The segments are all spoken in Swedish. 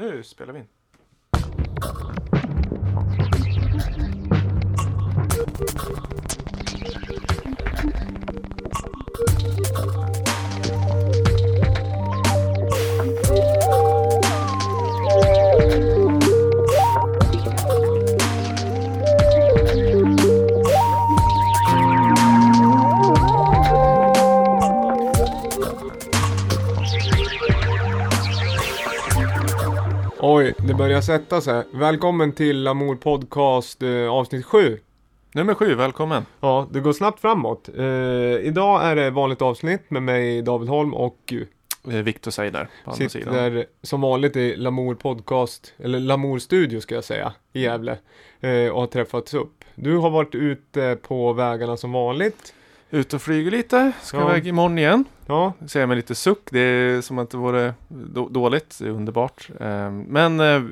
Nu spelar vi in. Det börjar sätta sig. Välkommen till Lamour Podcast eh, avsnitt 7. Nummer sju, välkommen. Ja, det går snabbt framåt. Eh, idag är det vanligt avsnitt med mig David Holm och Eh, Viktor säger där på andra sidan. sitter som vanligt i Lamour Podcast, eller Lamour Studio ska jag säga, i Gävle. Eh, och har träffats upp. Du har varit ute på vägarna som vanligt. Ut och flyger lite, ska Ja. iväg imorgon igen. Ja, Säger med lite suck, det är som att det vore då- dåligt, det är underbart. Eh, Men eh,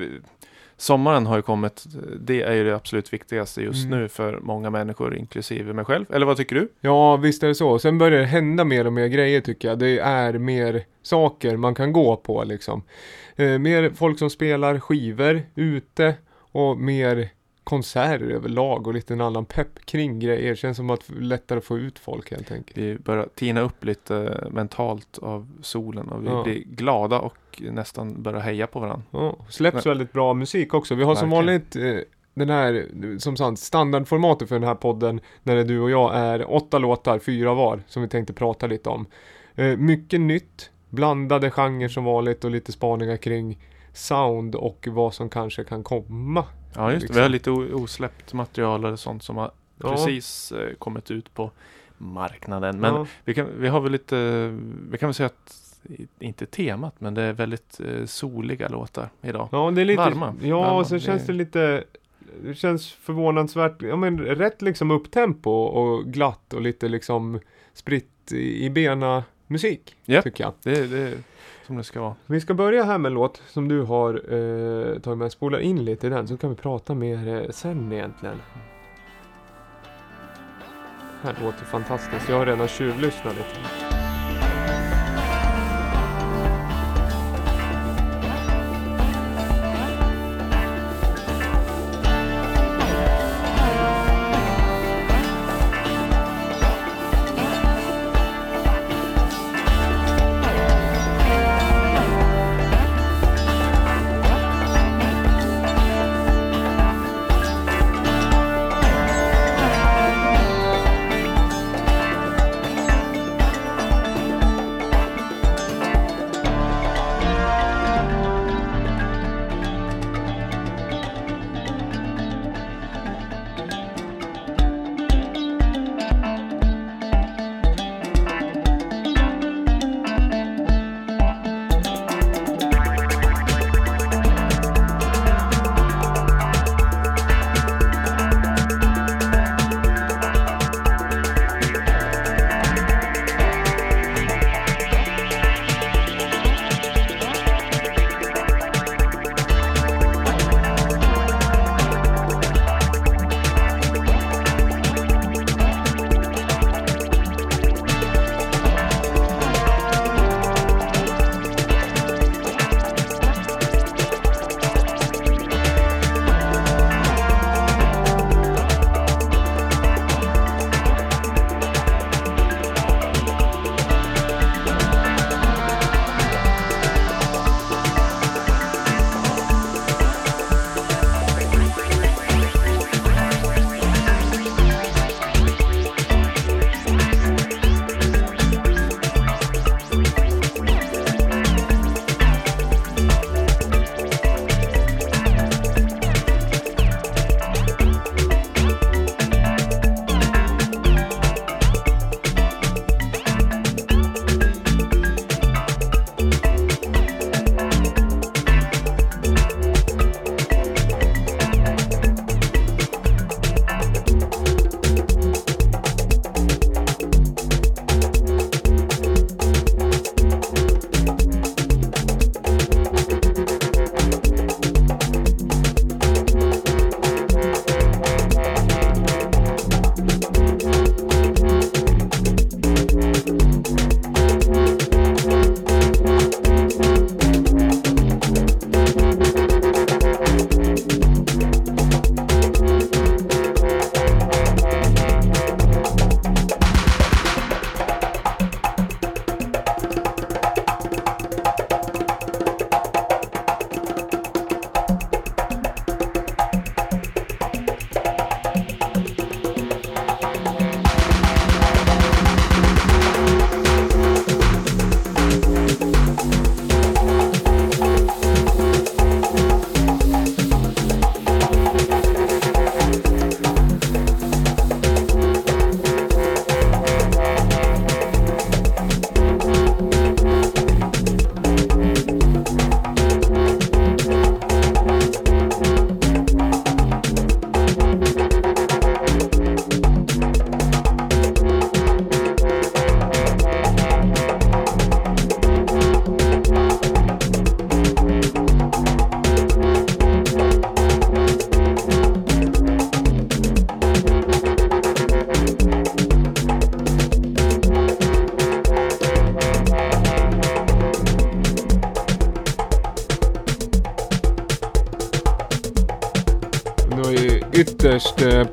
sommaren har ju kommit, det är ju det absolut viktigaste just Mm. nu för många människor, inklusive mig själv. Eller vad tycker du? ja visst är det så. Sen börjar det hända mer och mer grejer tycker jag. Det är mer saker man kan gå på liksom. Eh, mer folk som spelar skivor ute och mer konserter överlag och lite en annan pepp kring grejer. Känns som att lättare få ut folk helt enkelt. Vi börjar tina upp lite mentalt av solen och vi Ja. blir glada och nästan börjar heja på varandra. Ja, släpps väldigt bra musik också. Vi har som Verkligen. vanligt eh, den här, som sagt, standardformatet för den här podden när det du och jag är åtta låtar, fyra var, som vi tänkte prata lite om. Eh, mycket nytt, blandade genrer som vanligt och lite spaningar kring sound och vad som kanske kan komma. Ja just det, Liksom. vi har lite osläppt material och sånt som har Ja. precis eh, kommit ut på marknaden. Men ja, vi, kan, vi har väl lite, vi kan väl säga att inte temat, men det är väldigt eh, soliga låtar idag. ja, det är lite, Varma. ja, Varma, och så det- känns det lite det känns förvånansvärt, ja men rätt liksom upptempo och glatt och lite liksom spritt i, i bena musik, Japp. tycker jag. Det, det som det ska vara. Vi ska börja här med en låt som du har eh, tagit med. Spola in lite i den så kan vi prata mer eh, sen egentligen. Det här låter fantastiskt. Jag har redan tjuvlyssnat lite.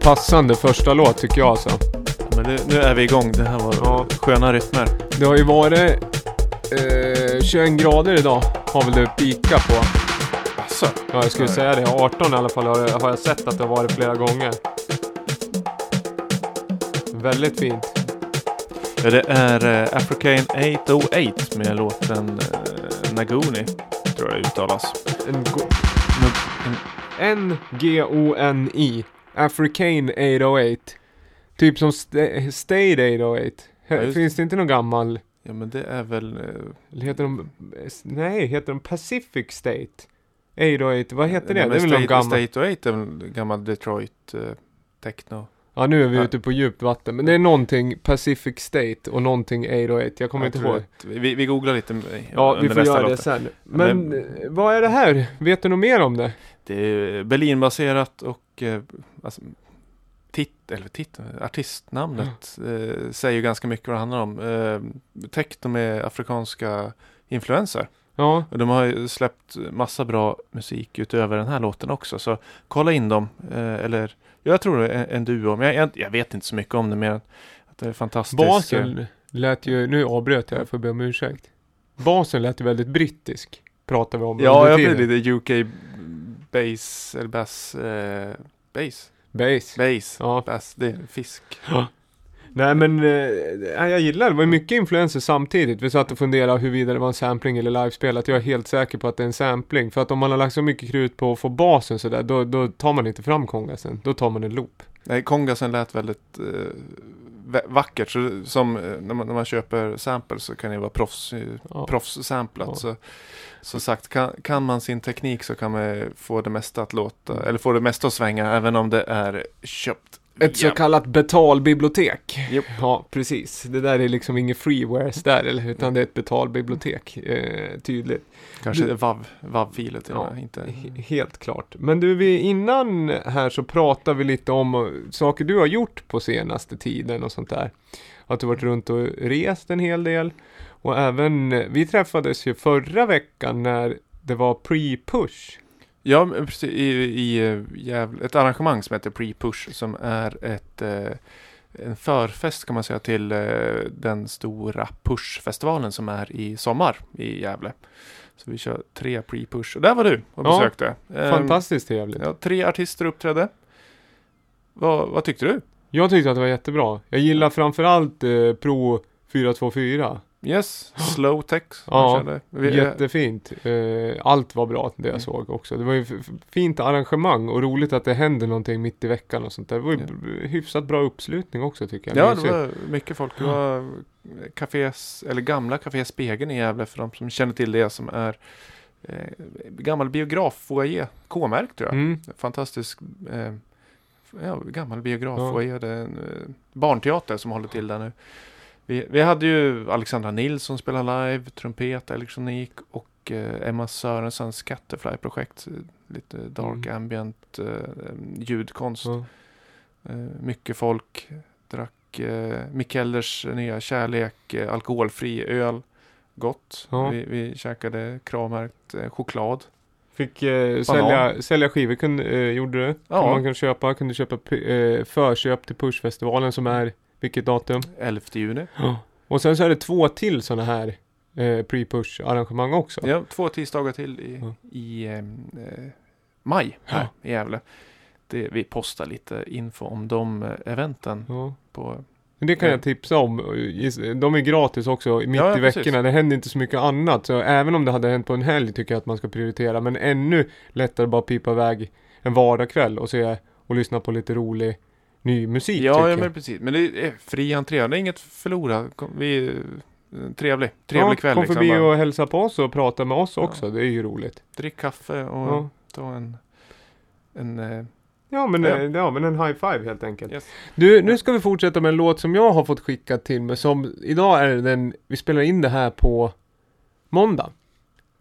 Passande första låt tycker jag alltså. Men det, nu är vi igång. Det här var Ja. sköna rytmer. Det har ju varit eh, 21 grader idag. Har väl det pika på. Alltså, Ja, jag skulle säga det. 18 i alla fall har, har jag sett att det har varit flera gånger. Väldigt fint. ja, det är eh, African 808 med låten eh, Nagoni. Tror jag det uttalas. En en- N-G-O-N-I. African 808. Typ som st- State 808. Ja, just- Finns det inte någon gammal? Ja men det är väl... eh, heter de... Nej, heter de Pacific State? 808, vad heter det? nej, Det är väl någon State, gammal? State 8 är väl gammal Detroit eh, techno. Ja, nu är vi Ja. ute på djupt vatten. Men det är någonting Pacific State och någonting 808. Jag kommer inte tror ihåg. Vi, vi googlar lite. eh, Ja, vi får göra det sen. Men Men- eh, vad är det här? Vet du något mer om det? Det är Berlinbaserat och eh, alltså, tit, eller tit, artistnamnet eh, säger ju ganska mycket vad det handlar om. Eh, techno med afrikanska influenser. Ja, Och de har ju släppt massa bra musik utöver den här låten också. Så kolla in dem. Eh, eller jag tror det är en duo. Men jag, jag, vet inte så mycket om det mer att det är fantastiskt. basen lät ju... Nu avbröt jag för att be om ursäkt. Basen lät ju väldigt brittisk. Pratar vi om Ja, jag blir lite UK bass eller bass. Eh, bass. Bass. Bass. Ja. Bass. Det är fisk. Nej men, eh, jag gillar det. Det var mycket influenser samtidigt. Vi satt och funderade huruvida det var en sampling eller livespelat. Jag är helt säker på att det är en sampling. För att om man har lagt så mycket krut på att få basen sådär, då, då tar man inte fram kongasen. Då tar man en loop. Nej, kongasen lät väldigt eh, vackert. Så, som eh, när man, när man köper samples så kan det vara proffs, eh, Ja. proffssamplat. Ja. Så, som sagt, kan, kan man sin teknik så kan man få det mesta att låta, eller få det mesta att svänga även om det är köpt. Ett så kallat betalbibliotek. Japp. Ja, precis. Det där är liksom inget freewares där, eller, utan det är ett betalbibliotek. Eh, tydligt. Kanske du- WAV, WAV-filer till Ja, inte... He- Helt klart. Men du, vi, innan här så pratade vi lite om eh, saker du har gjort på senaste tiden och sånt där. Att du varit runt och rest en hel del. Och även, eh, vi träffades ju förra veckan när det var pre-push. Ja, precis. I, i Gävle, ett arrangemang som heter Pre-Push som är ett, eh, en förfest kan man säga till eh, den stora Push-festivalen som är i sommar i Gävle. Så vi kör tre Pre-Push. Och där var du och Ja, besökte. Ehm, Fantastiskt trevligt. Ja, tre artister uppträdde. Vad, vad tyckte du? Jag tyckte att det var jättebra. Jag gillar framförallt eh, Pro 424. Yes, slow tech. Ja. Vi, Jättefint. Eh, allt var bra det jag Mm. såg också. Det var ju fint arrangemang och roligt att det händer någonting mitt i veckan och sånt där. Det var ju Ja. hyfsat bra uppslutning också tycker jag. Ja, det var mycket folk. Det var kafés, eller gamla Café Spegeln i Gävle för de som känner till det som är eh, gammal biograffoajé, K-märkt tror jag. Mm. Fantastisk eh, ja, gammal biograf Ja. foajé. Det är en eh, barnteater som håller till där nu. Vi, vi hade ju Alexandra Nilsson spela live, trumpet, elektronik och eh, Emma Sörensons Scatterfly-projekt. Lite dark Mm. ambient eh, ljudkonst. Ja. Eh, mycket folk drack eh, Mikellers nya kärlek, eh, alkoholfri öl. Gott. Ja. Vi, vi käkade kravmärkt eh, choklad. Fick eh, sälja, sälja skivor, kunde, eh, gjorde du? Ja. Man kan köpa, kunde köpa eh, förköp till Pushfestivalen som är, vilket datum? 11 juni. Och sen så är det två till sådana här eh, pre-push arrangemang också. Ja, två tisdagar till i, Ja. i eh, maj här Ja. i Gävle. Det, vi postar lite info om de eh, eventen Ja. på Men Det kan Ja. jag tipsa om. De är gratis också mitt Ja, ja, i precis. veckorna. Det händer inte så mycket annat. Så även om det hade hänt på en helg tycker jag att man ska prioritera. Men ännu lättare bara pipa iväg en vardagkväll och se och lyssna på lite rolig ny musik. Ja, ja men precis. Men det är fri entré. Det är inget förlora. Vi, eh, trevlig, trevlig ja, kväll. Kom liksom. förbi Bara och hälsa på oss och prata med oss Ja. också. Det är ju roligt. Drick kaffe och Ja. ta en, en eh, Ja men, Ja. ja. ja men en high five helt enkelt. Yes. Du, nu ska vi fortsätta med en låt som jag har fått skickad till mig som idag är den, vi spelar in det här på måndag.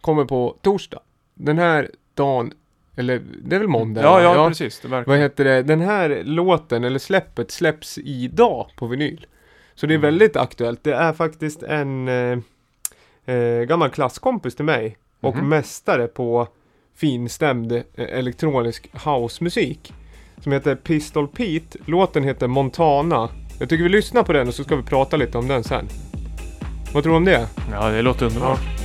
Kommer på torsdag. Den här dagen, eller det är väl måndag? Ja, va? ja, precis. Det verkar. Vad heter det? Den här låten, eller släppet, släpps idag på vinyl. Så det är Mm. väldigt aktuellt. Det är faktiskt en eh, eh, gammal klasskompis till mig och Mhm. mästare på finstämd eh, elektronisk housemusik som heter Pistol Pete. Låten heter Montana. Jag tycker vi lyssnar på den och så ska vi prata lite om den sen. Vad tror du om det? Ja, det låter underbart. Det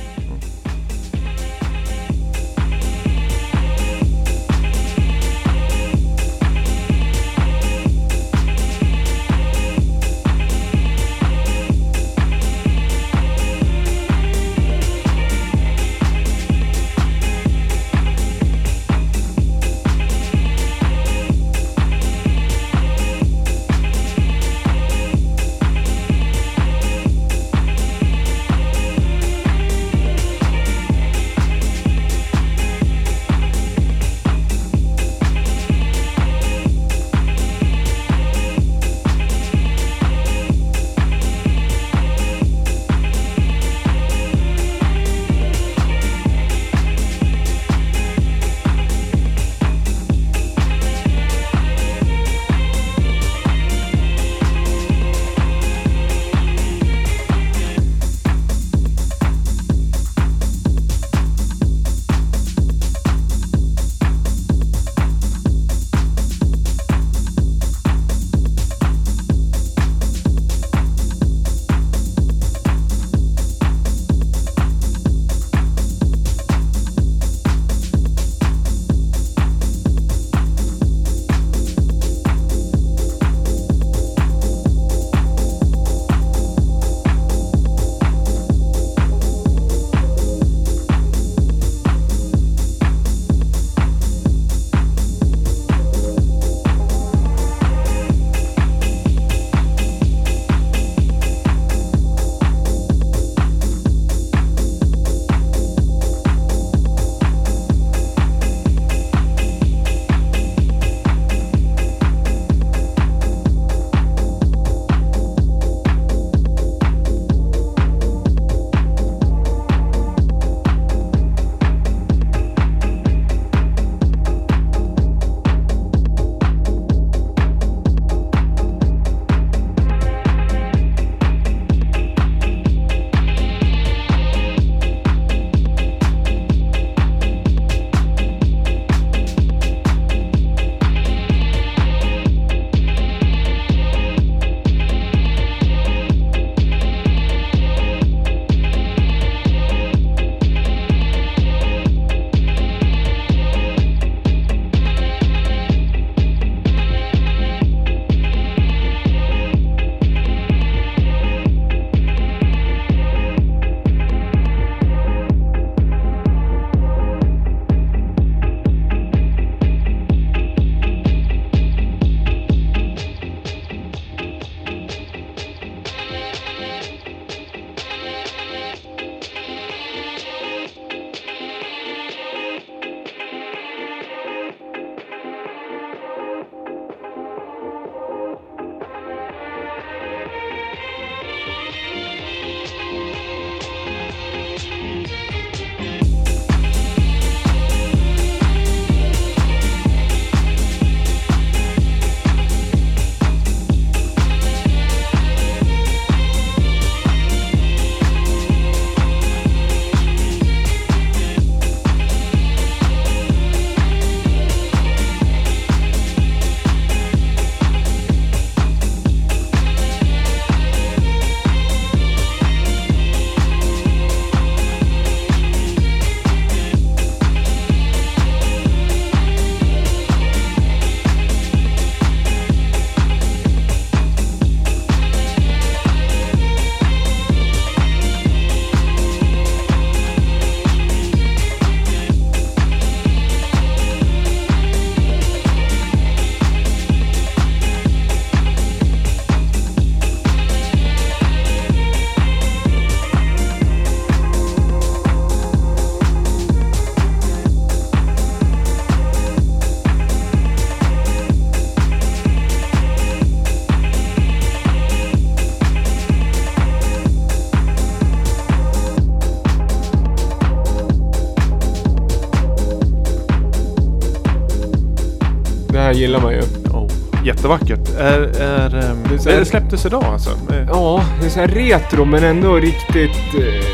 gillar man ju. Oh, jättevackert. Är, är, ehm, Det är så det, släpptes idag alltså? Eh, Ja, det är så här retro men ändå riktigt eh,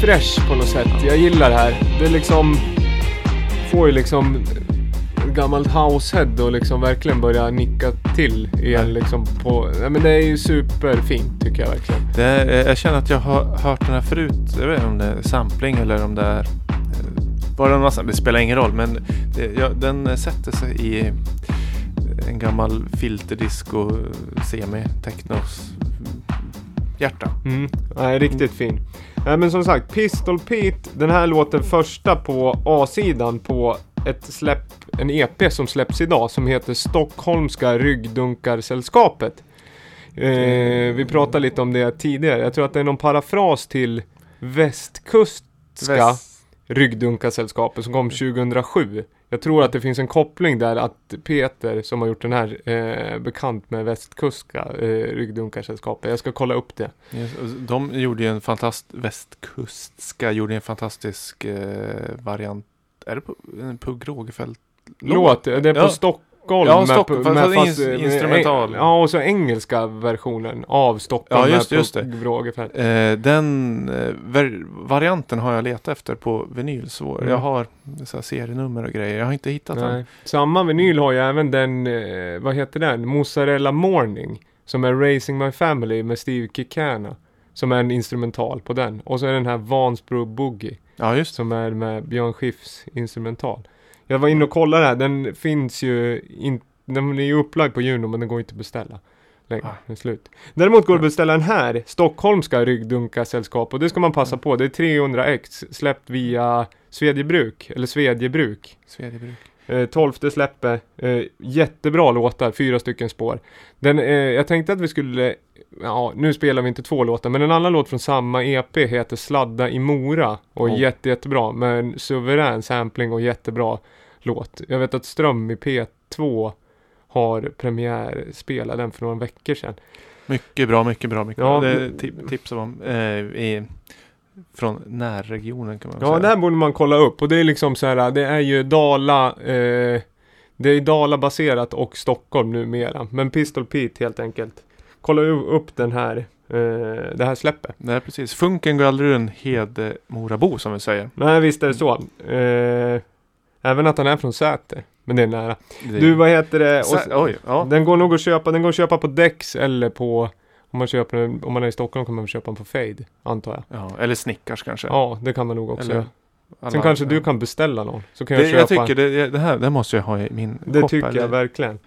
fresh på något sätt. Jag gillar det här. Det är liksom... Får ju liksom gammalt househead och liksom verkligen börja nicka till igen liksom på... Ja, men det är ju superfint tycker jag verkligen. Det är, eh, jag känner att jag har hört den här förut. Jag vet inte om det är sampling eller om det är eh, bara någonstans. Det spelar ingen roll men det, ja, den sätter sig i en gammal filterdisco semi technos hjärta. Mm. Nej, riktigt fin. Nej men som sagt, Pistol Pete, den här låten första på A-sidan på ett släpp, en EP som släpps idag som heter Stockholmska Ryggdunkarsällskapet. Eh, vi pratade lite om det tidigare. Jag tror att det är någon parafras till Västkustska Väst- Ryggdunkarsällskapet som kom 2007. Jag tror att det finns en koppling där att Peter som har gjort den här eh, bekant med Västkustska eh, Ryggdunkarsällskapet. Jag ska kolla upp det. Yes, De gjorde ju en fantastisk, västkustska gjorde en fantastisk eh, variant. Är det på, en Pugh Rogefeldt? Låt, det är på Ja. Stockholm. Ja, med- Stockholm, fast med det fast- ins- med- instrumental. Ja, och så engelska versionen av Stockholm. Ja, just- med just Rogefeldt. Eh, den eh, varianten har jag letat efter på vinyl. Så Mm. Jag har så här serienummer och grejer. Jag har inte hittat den. Nej. Samma vinyl har ju även den, eh, vad heter den? Mozzarella Morning. Som är Racing My Family med Steve Kikana. Som är en instrumental på den. Och så är den här Vansbro Boogie. Ja, just det. Som är med Björn Skifs instrumental. Jag var inne och kollade här, den finns ju in, den är ju upplagd på Juno men den går inte att beställa. Längre, Ah. slut. Däremot går det att beställa den här, Stockholmska Ryggdunkarsällskap och det ska man passa på. Det är 300x släppt via Svedjebruk, eller Svedjebruk. Svedjebruk. Eh, 12 släppe, eh, jättebra låtar, fyra stycken spår. Den, eh, jag tänkte att vi skulle, ja nu spelar vi inte två låtar, men en annan låt från samma EP heter Sladda i Mora och Oh. jätte, jättebra med en suverän sampling och jättebra låt. Jag vet att Ström i P2 har premiärspelat den för några veckor sedan. Mycket bra, mycket bra. Mycket Ja, bra. Det tips om eh, i, från närregionen kan man Ja, säga. det här borde man kolla upp och det är liksom så här, det är ju Dala, eh, det är Dala-baserat och Stockholm numera. Men Pistol Pete helt enkelt. Kolla upp den här, eh, det här släppet. Nej, precis. Funken går aldrig ur en Hedemorabo som vi säger. Nej, visst är det så. Eh, även att han är från Säter. Men det är nära. Det- Du, vad heter det? Och, Sä- oj, ja. Den går nog att köpa, den går att köpa på Dex eller på om man köper den, om man är i Stockholm kan man köpa den på Fade, antar jag. ja. Eller Snickars kanske. Ja, det kan man nog också Eller alla- Sen kanske du kan beställa någon. Så kan Det, jag köpa. jag tycker det, det här det måste jag ha i min det tycker här. jag verkligen.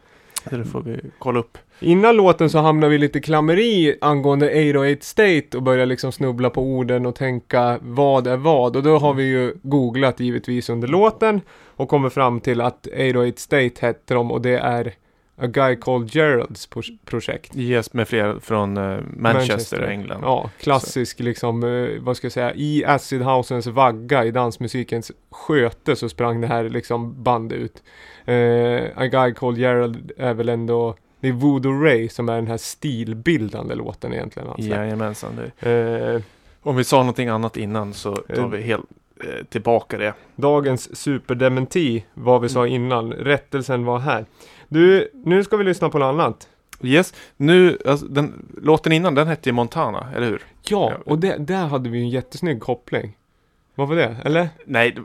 Det får vi kolla upp. Innan låten så hamnar vi lite i klammeri angående 808 State och börjar liksom snubbla på orden och tänka vad är vad? Och då har vi ju googlat givetvis under låten och kommer fram till att 808 State hette de och det är A Guy Called Geralds pro- projekt. Yes, med flera från eh, Manchester, England. Ja, klassisk liksom, eh, vad ska jag säga, i acid housens vagga i dansmusikens sköte så sprang det här liksom band ut. Eh, A Guy Called Gerald är väl ändå, det är Voodoo Ray som är den här stilbildande låten egentligen. Alltså. Jajamensan. Det. Eh, Om vi sa någonting annat innan så tar vi helt eh, tillbaka det. dagens superdementi, vad vi sa innan, rättelsen var här. Du, nu ska vi lyssna på något annat. Yes, nu, alltså, den, låten innan den hette ju Montana, eller hur? Ja, Ja. och det, där hade vi ju en jättesnygg koppling. Vad var det? Eller? Nej,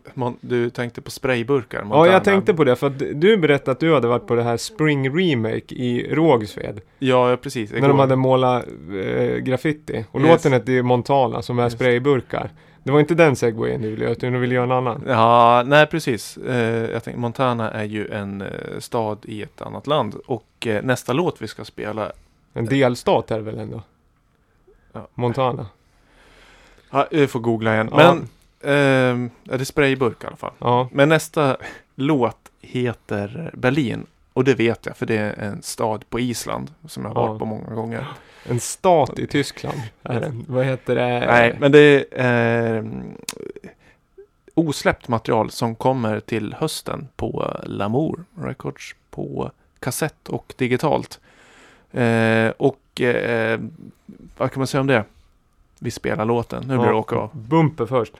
du- tänkte på sprayburkar. Ja, Montana. jag tänkte på det för att du berättade att du hade varit på det här Spring Remake i Rågsved. Ja, ja, precis. När de hade målat eh, graffiti. Och Yes. låten hette ju Montana som är Yes. sprayburkar. Det var inte den segwayen du ville göra, utan du ville göra en annan. Ja, nej precis. Eh, jag tänkte, Montana är ju en eh, stad i ett annat land. Och eh, nästa låt vi ska spela, En delstat är det väl ändå? Ja. Montana. ja, jag får googla igen. Ja. Men, eh, är det sprayburk i alla fall. Ja. Men nästa låt heter Berlin. Och det vet jag, för det är en stad på Island som jag har Ja. varit på många gånger. En stat i Tyskland. Är den. Vad heter det? Nej, men det är eh, osläppt material som kommer till hösten på Lamour Records på kassett och digitalt. Eh, och eh, vad kan man säga om det? Vi spelar låten. Nu blir det åka av. Bumper först.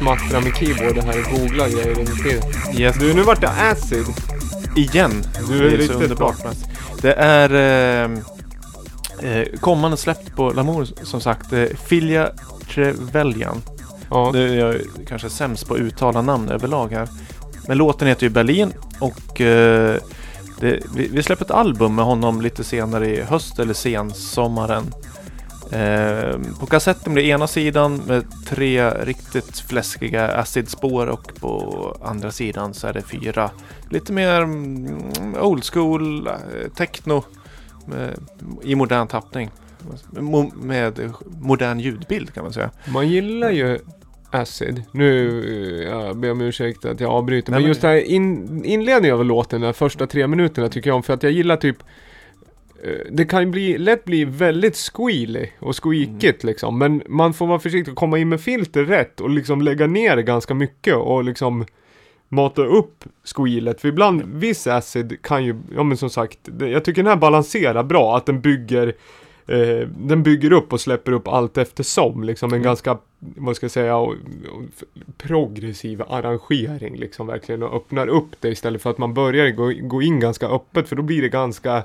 Smattra med keyboarden här och googla grejer under tiden. Yes. Du, nu vart det acid. Igen. Du det är är så underbart. Det är eh, eh, kommande släppt på Lamour som sagt. Eh, Filia Trevelyan. Ja. Nu är jag kanske sämst på att uttala namn överlag här. Men låten heter ju Berlin och eh, det, vi, vi släpper ett album med honom lite senare i höst eller sensommaren. På kassetten blir ena sidan med tre riktigt fläskiga acid-spår och på andra sidan så är det fyra lite mer mm, old school eh, techno med, i modern tappning. Med modern ljudbild kan man säga. Man gillar ju Acid. Nu, eh, jag ber om ursäkt att jag avbryter. Nej, Men men just det här in, inledningen av låten, de första tre minuterna tycker jag om. För att jag gillar typ det kan ju bli, lätt bli väldigt squealy och squeakigt liksom. Men man får vara försiktig och komma in med filter rätt och liksom lägga ner ganska mycket och liksom mata upp squealet. För ibland, viss acid kan ju, ja men som sagt, jag tycker den här balanserar bra. Att den bygger Eh, den bygger upp och släpper upp allt eftersom. Liksom en Mm. ganska, vad ska jag säga, och, och, progressiv arrangering liksom verkligen. Och öppnar upp det istället för att man börjar gå, gå in ganska öppet för då blir det ganska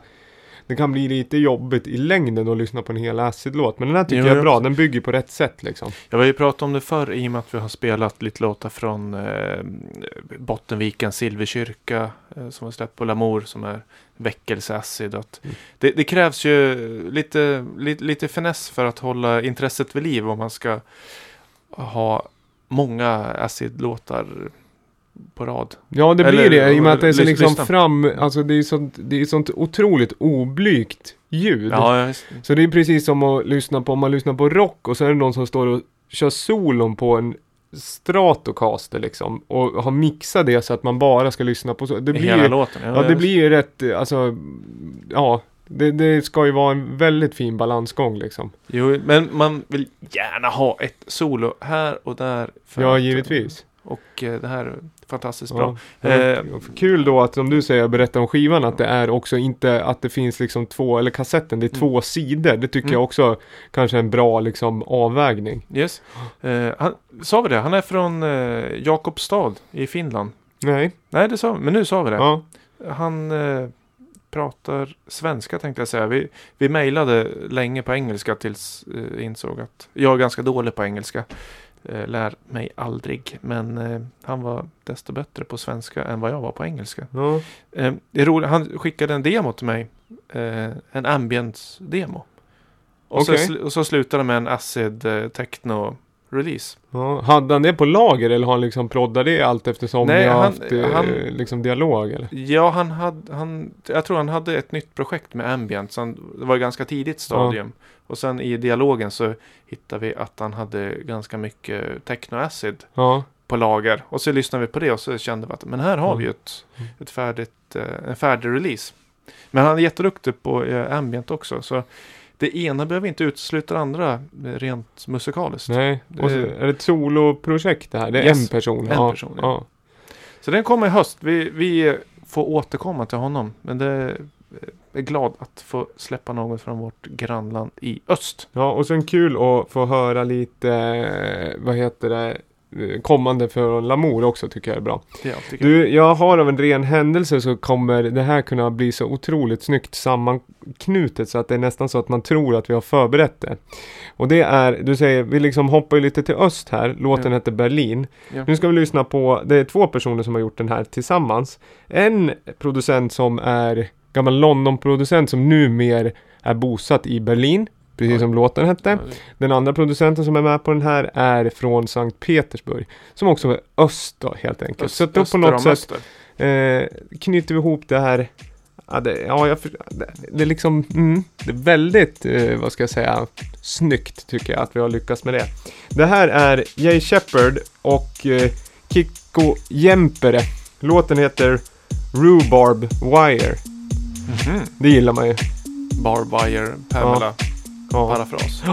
det kan bli lite jobbigt i längden att lyssna på en hel acid-låt. Men den här tycker Jo, jag är bra, den bygger på rätt sätt liksom. Jag har ju pratat om det förr i och med att vi har spelat lite låtar från eh, Bottenvikens Silverkyrka eh, som har släppt på Lamour som är väckelseacid. Mm. det, det krävs ju lite, lite, lite finess för att hålla intresset vid liv om man ska ha många acid-låtar på rad. Ja, det Eller- blir det i och med att det är så liksom lyssna. fram, alltså det är sånt, det är sånt otroligt oblygt ljud. Ja, ja. Så det är precis som att lyssna på, om man lyssnar på rock och så är det någon som står och kör solon på en Stratocaster liksom och har mixat det så att man bara ska lyssna på så. Det blir hela låten. ja det blir ju rätt, alltså, ja. Det, det ska ju vara en väldigt fin balansgång liksom. Jo, men man vill gärna ha ett solo här och där. Ja, givetvis. Och eh, det här är fantastiskt bra. Eh, Kul då att som du säger, berätta om skivan, att det är också inte att det finns liksom två, eller kassetten, det är Mm. två sidor. Det tycker Mm. jag också kanske är en bra liksom avvägning. Yes. Eh, han, sa vi det? Han är från eh, Jakobstad i Finland. Nej, Nej, det sa vi. Men nu sa vi det. ja. Han eh, pratar svenska tänkte jag säga. Vi, vi mejlade länge på engelska tills eh, insåg att jag är ganska dålig på engelska. Eh, lär mig aldrig. Men eh, han var desto bättre på svenska än vad jag var på engelska. ja. Eh, det är roligt. Han skickade en demo till mig. Eh, en ambient-demo. Och, så, Okej. sl- och så slutade med en acid eh, techno-release. Ja, hade han det på lager eller har han liksom proddat det allt eftersom Nej, ni har han- haft eh, han- liksom dialog eller? Ja, han hade, han, jag tror han hade ett nytt projekt med ambient. Så han, det var ett ganska tidigt stadium. Och sen i dialogen så hittade vi att han hade ganska mycket techno-acid Ja, på lager. Och så lyssnade vi på det och så kände vi att men här har vi ju ett, Mm. ett färdigt, eh, en färdig release. Men han är jätteduktig på eh, ambient också. Så det ena behöver inte utesluta det andra eh, rent musikaliskt. nej. Det- Och så är det ett soloprojekt det här? Det är Yes, en person? en ja. person, ja. ja. Så den kommer i höst. Vi, vi får återkomma till honom. Men det är glad att få släppa något från vårt grannland i öst. Ja, och sen kul att få höra lite, eh, vad heter det, kommande från Lamour också tycker jag är bra. Kul. Du, jag har av en ren händelse så kommer det här kunna bli så otroligt snyggt sammanknutet så att det är nästan så att man tror att vi har förberett det. Och det är, du säger, vi liksom hoppar ju lite till öst här, låten Ja. heter Berlin. Ja. Nu ska vi lyssna på, det är två personer som har gjort den här tillsammans. En producent som är gammal London-producent som numera är bosatt i Berlin. Precis som låten hette. Den andra producenten som är med på den här är från Sankt Petersburg. Som också är öst då helt enkelt. öst- så då på något sätt eh, knyter vi ihop det här. Ja, det, ja jag det, det är liksom, mm, det är väldigt, eh, vad ska jag säga, snyggt tycker jag att vi har lyckats med det. Det här är Jay Shepard och eh, Kikko Jempere. Låten heter Rhubarb Wire. Mhm. Det gillar man ju. Barb wire, Pamela, Ja. Parafras.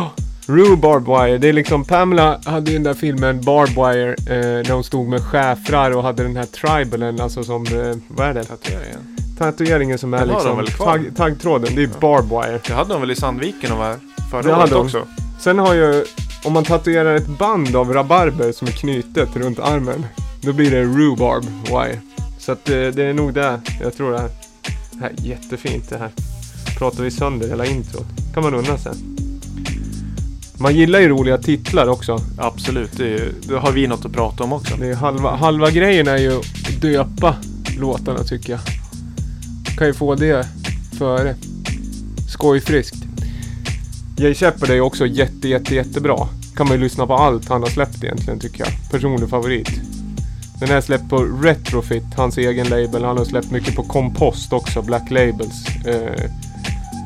Rhubarb Wire, det är liksom Pamela hade ju den där filmen Barb Wire eh, där hon stod med schäfrar och hade den här tribalen, alltså som, eh, vad är det? Tatueringen. Tatueringen som är Den liksom tagg, taggtråden, det är Ja. Barb Wire. Det hade de väl i Sandviken och var Det förra hade året också? Sen har ju, om man tatuerar ett band av rabarber som är knutet runt armen, då blir det rhubarb wire. Så att det, det är nog det, jag tror det här. Det här är jättefint det här. Pratar vi sönder hela introt. kan man unna sig. Man gillar ju roliga titlar också. Absolut, det, är, det har vi något att prata om också. Det är halva, halva grejen är ju att döpa låtarna tycker jag. Kan ju få det före. Skojfriskt. Jay Shepard är ju också jätte, jätte, jättebra. Kan man ju lyssna på allt han har släppt egentligen tycker jag. Personlig favorit. Den är släppt på Retrofit, hans egen label. Han har släppt mycket på Compost också, Black Labels. Eh,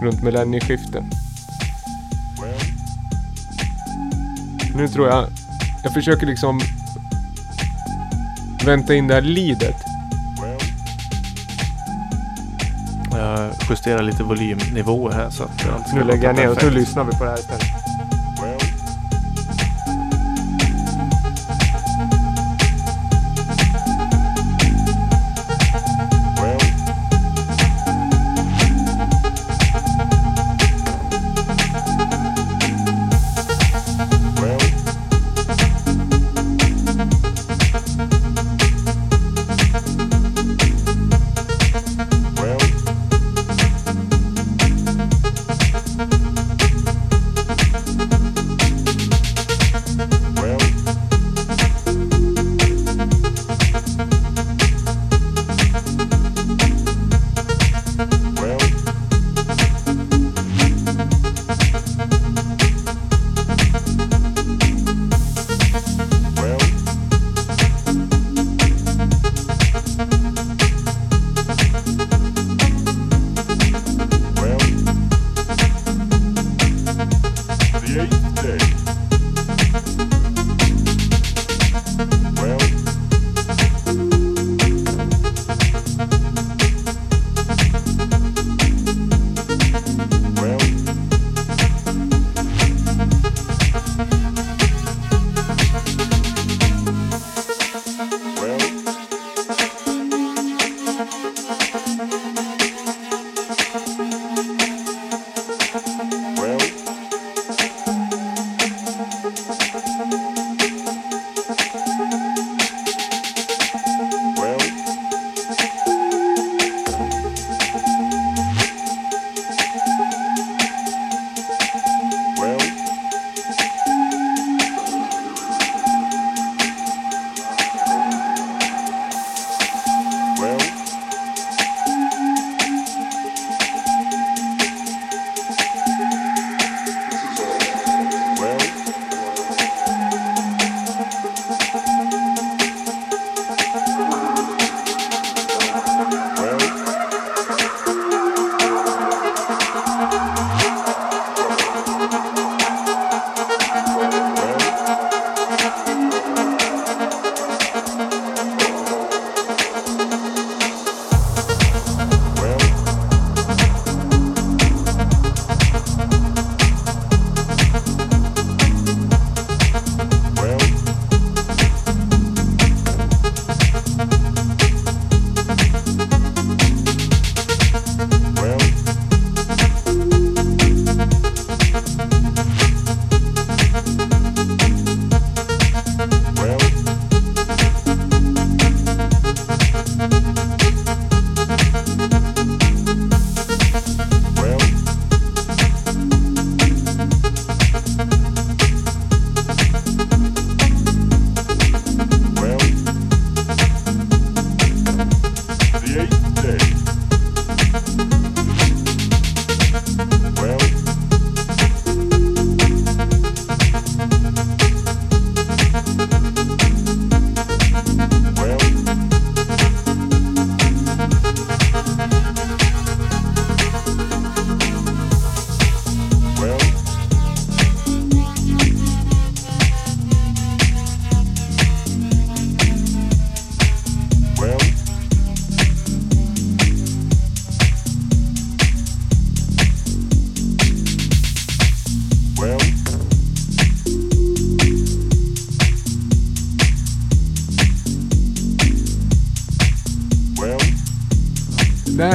runt millennieskiftet. Nu tror jag, jag försöker liksom vänta in det här lidet. Jag justerar lite volymnivåer här så att allt ska Nu lägger jag ner och så lyssnar vi på det här istället.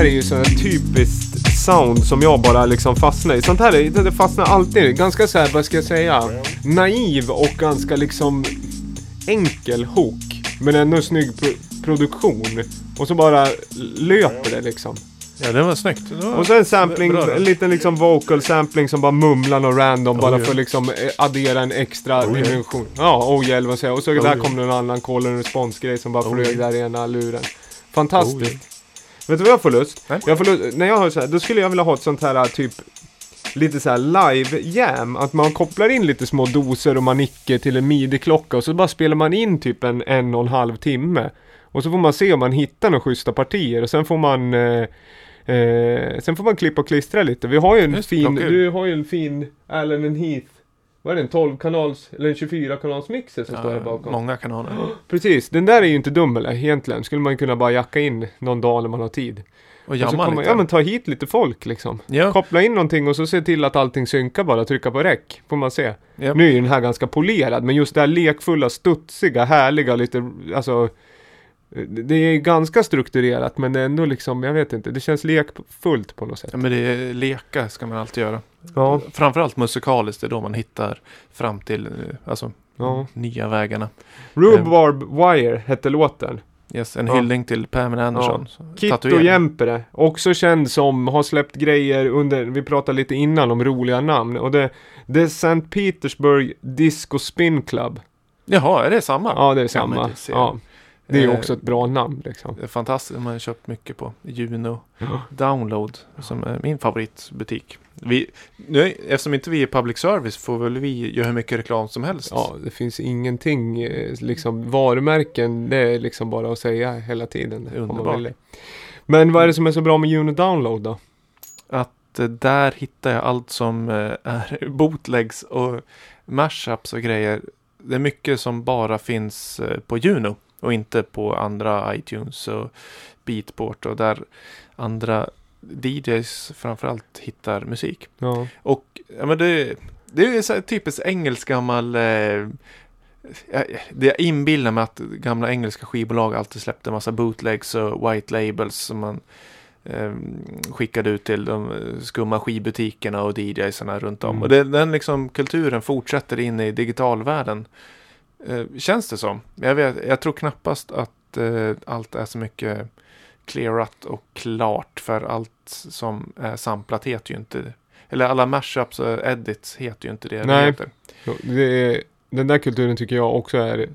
Här är ju så typiskt sound som jag bara liksom fastnar i. Sånt här är- det, fastnar alltid. Ganska så här, vad ska jag säga, naiv och ganska liksom enkel hook. Men ändå snygg pro- produktion. Och så bara löper det liksom. Ja, det var snyggt. Det var Och så en sampling, bra en liten liksom vocal sampling som bara mumlar och random bara Oh, för yeah. att liksom eh, addera en extra Oh, yeah. dimension. Ja, oh yeah, vad säger jag. Och så Oh, där yeah. kom det en annan call and response grej som bara Oh, flög yeah. där i ena luren. Fantastiskt. Vet du vad jag får lust? Nej. Jag får lust när jag hör så här, då skulle jag vilja ha ett sånt här typ Lite så här live jam, att man kopplar in lite små doser och manicker till en midi-klocka och så bara spelar man in typ en en och en halv timme. Och så får man se om man hittar några schyssta partier och sen får man eh, eh, Sen får man klippa och klistra lite. Vi har ju en Just, fin, du har ju en fin Allen and Heath Vad är det, en 12 kanals eller en 24 kanals mixer som står här Ja, bakom? många kanaler. Precis, den där är ju inte dum eller egentligen. Skulle man kunna bara jacka in någon dag när man har tid. Och jamma lite. ja men ta hit lite folk liksom. ja, Koppla in någonting och så se till att allting synkar bara. Trycka på räck. Får man se. ja. Nu är ju den här ganska polerad. Men just det här lekfulla, studsiga, härliga, lite alltså. Det det är ganska strukturerat men ändå liksom, jag vet inte. Det känns lekfullt på något sätt. Ja, men det är leka ska man alltid göra. Ja, Framförallt musikaliskt, det är då man hittar fram till eh, alltså, ja. nya vägarna. Rhubarb Wire hette låten. Yes, en Ja. hyllning till Pamela Anderson. Kitto Tatuering. Jämpere, också känd som har släppt grejer under, vi pratade lite innan om roliga namn och det, det är St. Petersburg Disco Spin Club. Jaha, är det samma? Ja, det är Ja, samma. Ja, det är Eh, också ett bra namn liksom. Fantastiskt, man har köpt mycket på Juno Ja. Download som är min favoritbutik. Vi, nu, eftersom inte vi är public service får väl vi göra hur mycket reklam som helst. Ja, det finns ingenting, eh, liksom varumärken, det är liksom bara att säga hela tiden. Underbart. Men vad är det som är så bra med Juno Download då? Att eh, där hittar jag allt som är bootlegs och mashups och grejer. Det är mycket som bara finns på Juno och inte på andra iTunes och Beatport och där andra DJs framförallt hittar musik. Ja, Och ja, men det, det är så typiskt engelsk gammal eh, jag- det jag inbillar mig att gamla engelska skivbolag alltid släppte massa bootlegs och white labels som man eh, skickade ut till de skumma skivbutikerna och DJsarna runt om. Mm. Och det, den liksom kulturen fortsätter in i digitalvärlden. Eh, känns det som. Jag, vet, jag tror knappast att eh, allt är så mycket clearat och klart för allt som är samplat heter ju inte eller alla mashups och edits heter ju inte det Nej. det är, den där kulturen tycker jag också är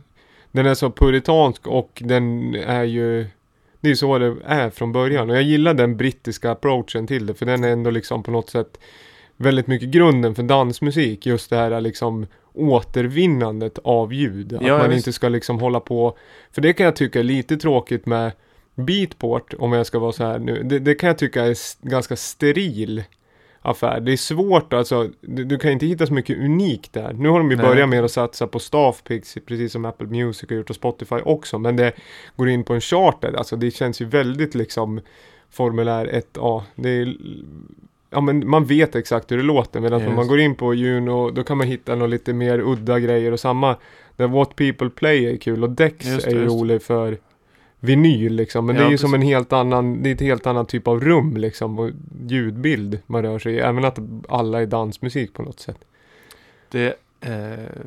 Den är så puritansk och den är ju Det är så det är från början och jag gillar den brittiska approachen till det för den är ändå liksom på något sätt Väldigt mycket grunden för dansmusik just det här liksom återvinnandet av ljud. Att Ja, man visst. inte ska liksom hålla på För det kan jag tycka är lite tråkigt med Beatport om jag ska vara så här nu. Det, det kan jag tycka är ganska steril affär. Det är svårt alltså, du, du kan inte hitta så mycket unikt där. Nu har de ju Nej. börjat med att satsa på Staffpix, precis som Apple Music har gjort och Spotify också. Men det går in på en charter, alltså det känns ju väldigt liksom formulär 1A. Det är, ja men man vet exakt hur det låter. Medan om Yes. man går in på Juno, då kan man hitta något lite mer udda grejer och samma. Där What People Play är kul och Dex Just är ju rolig för vinyl liksom. Men Ja, det är ju precis. som en helt annan, det är ett helt annan typ av rum liksom. Och ljudbild man rör sig i. Även att alla är dansmusik på något sätt. Det eh,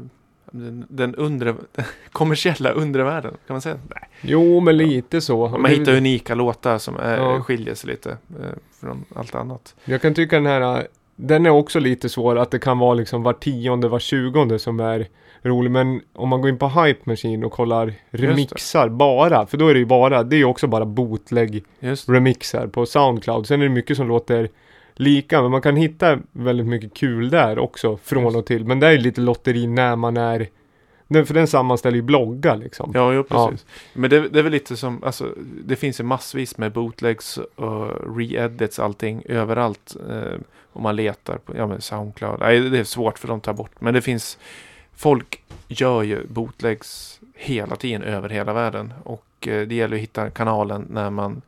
den, den undre, kommersiella undre världen, kan man säga? Nej. Jo, men lite så. Man hittar unika låtar som är, Ja. skiljer sig lite eh, från allt annat. Jag kan tycka den här, den är också lite svår att det kan vara liksom var tionde, var tjugonde som är rolig. Men om man går in på Hype Machine och kollar remixar bara, för då är det ju bara, det är ju också bara bootleg remixar på Soundcloud. Sen är det mycket som låter lika, men man kan hitta väldigt mycket kul där också från och till. Men det är lite lotteri när man är, den, för den sammanställer ju bloggar liksom. Ja, jo, Ja. precis. Men det, det är väl lite som, alltså, det finns ju massvis med bootlegs och re-edits allting överallt. Eh, om man letar på, ja men Soundcloud. Nej, det är svårt för de tar bort. Men det finns, folk gör ju bootlegs hela tiden över hela världen. Och eh, det gäller att hitta kanalen när man,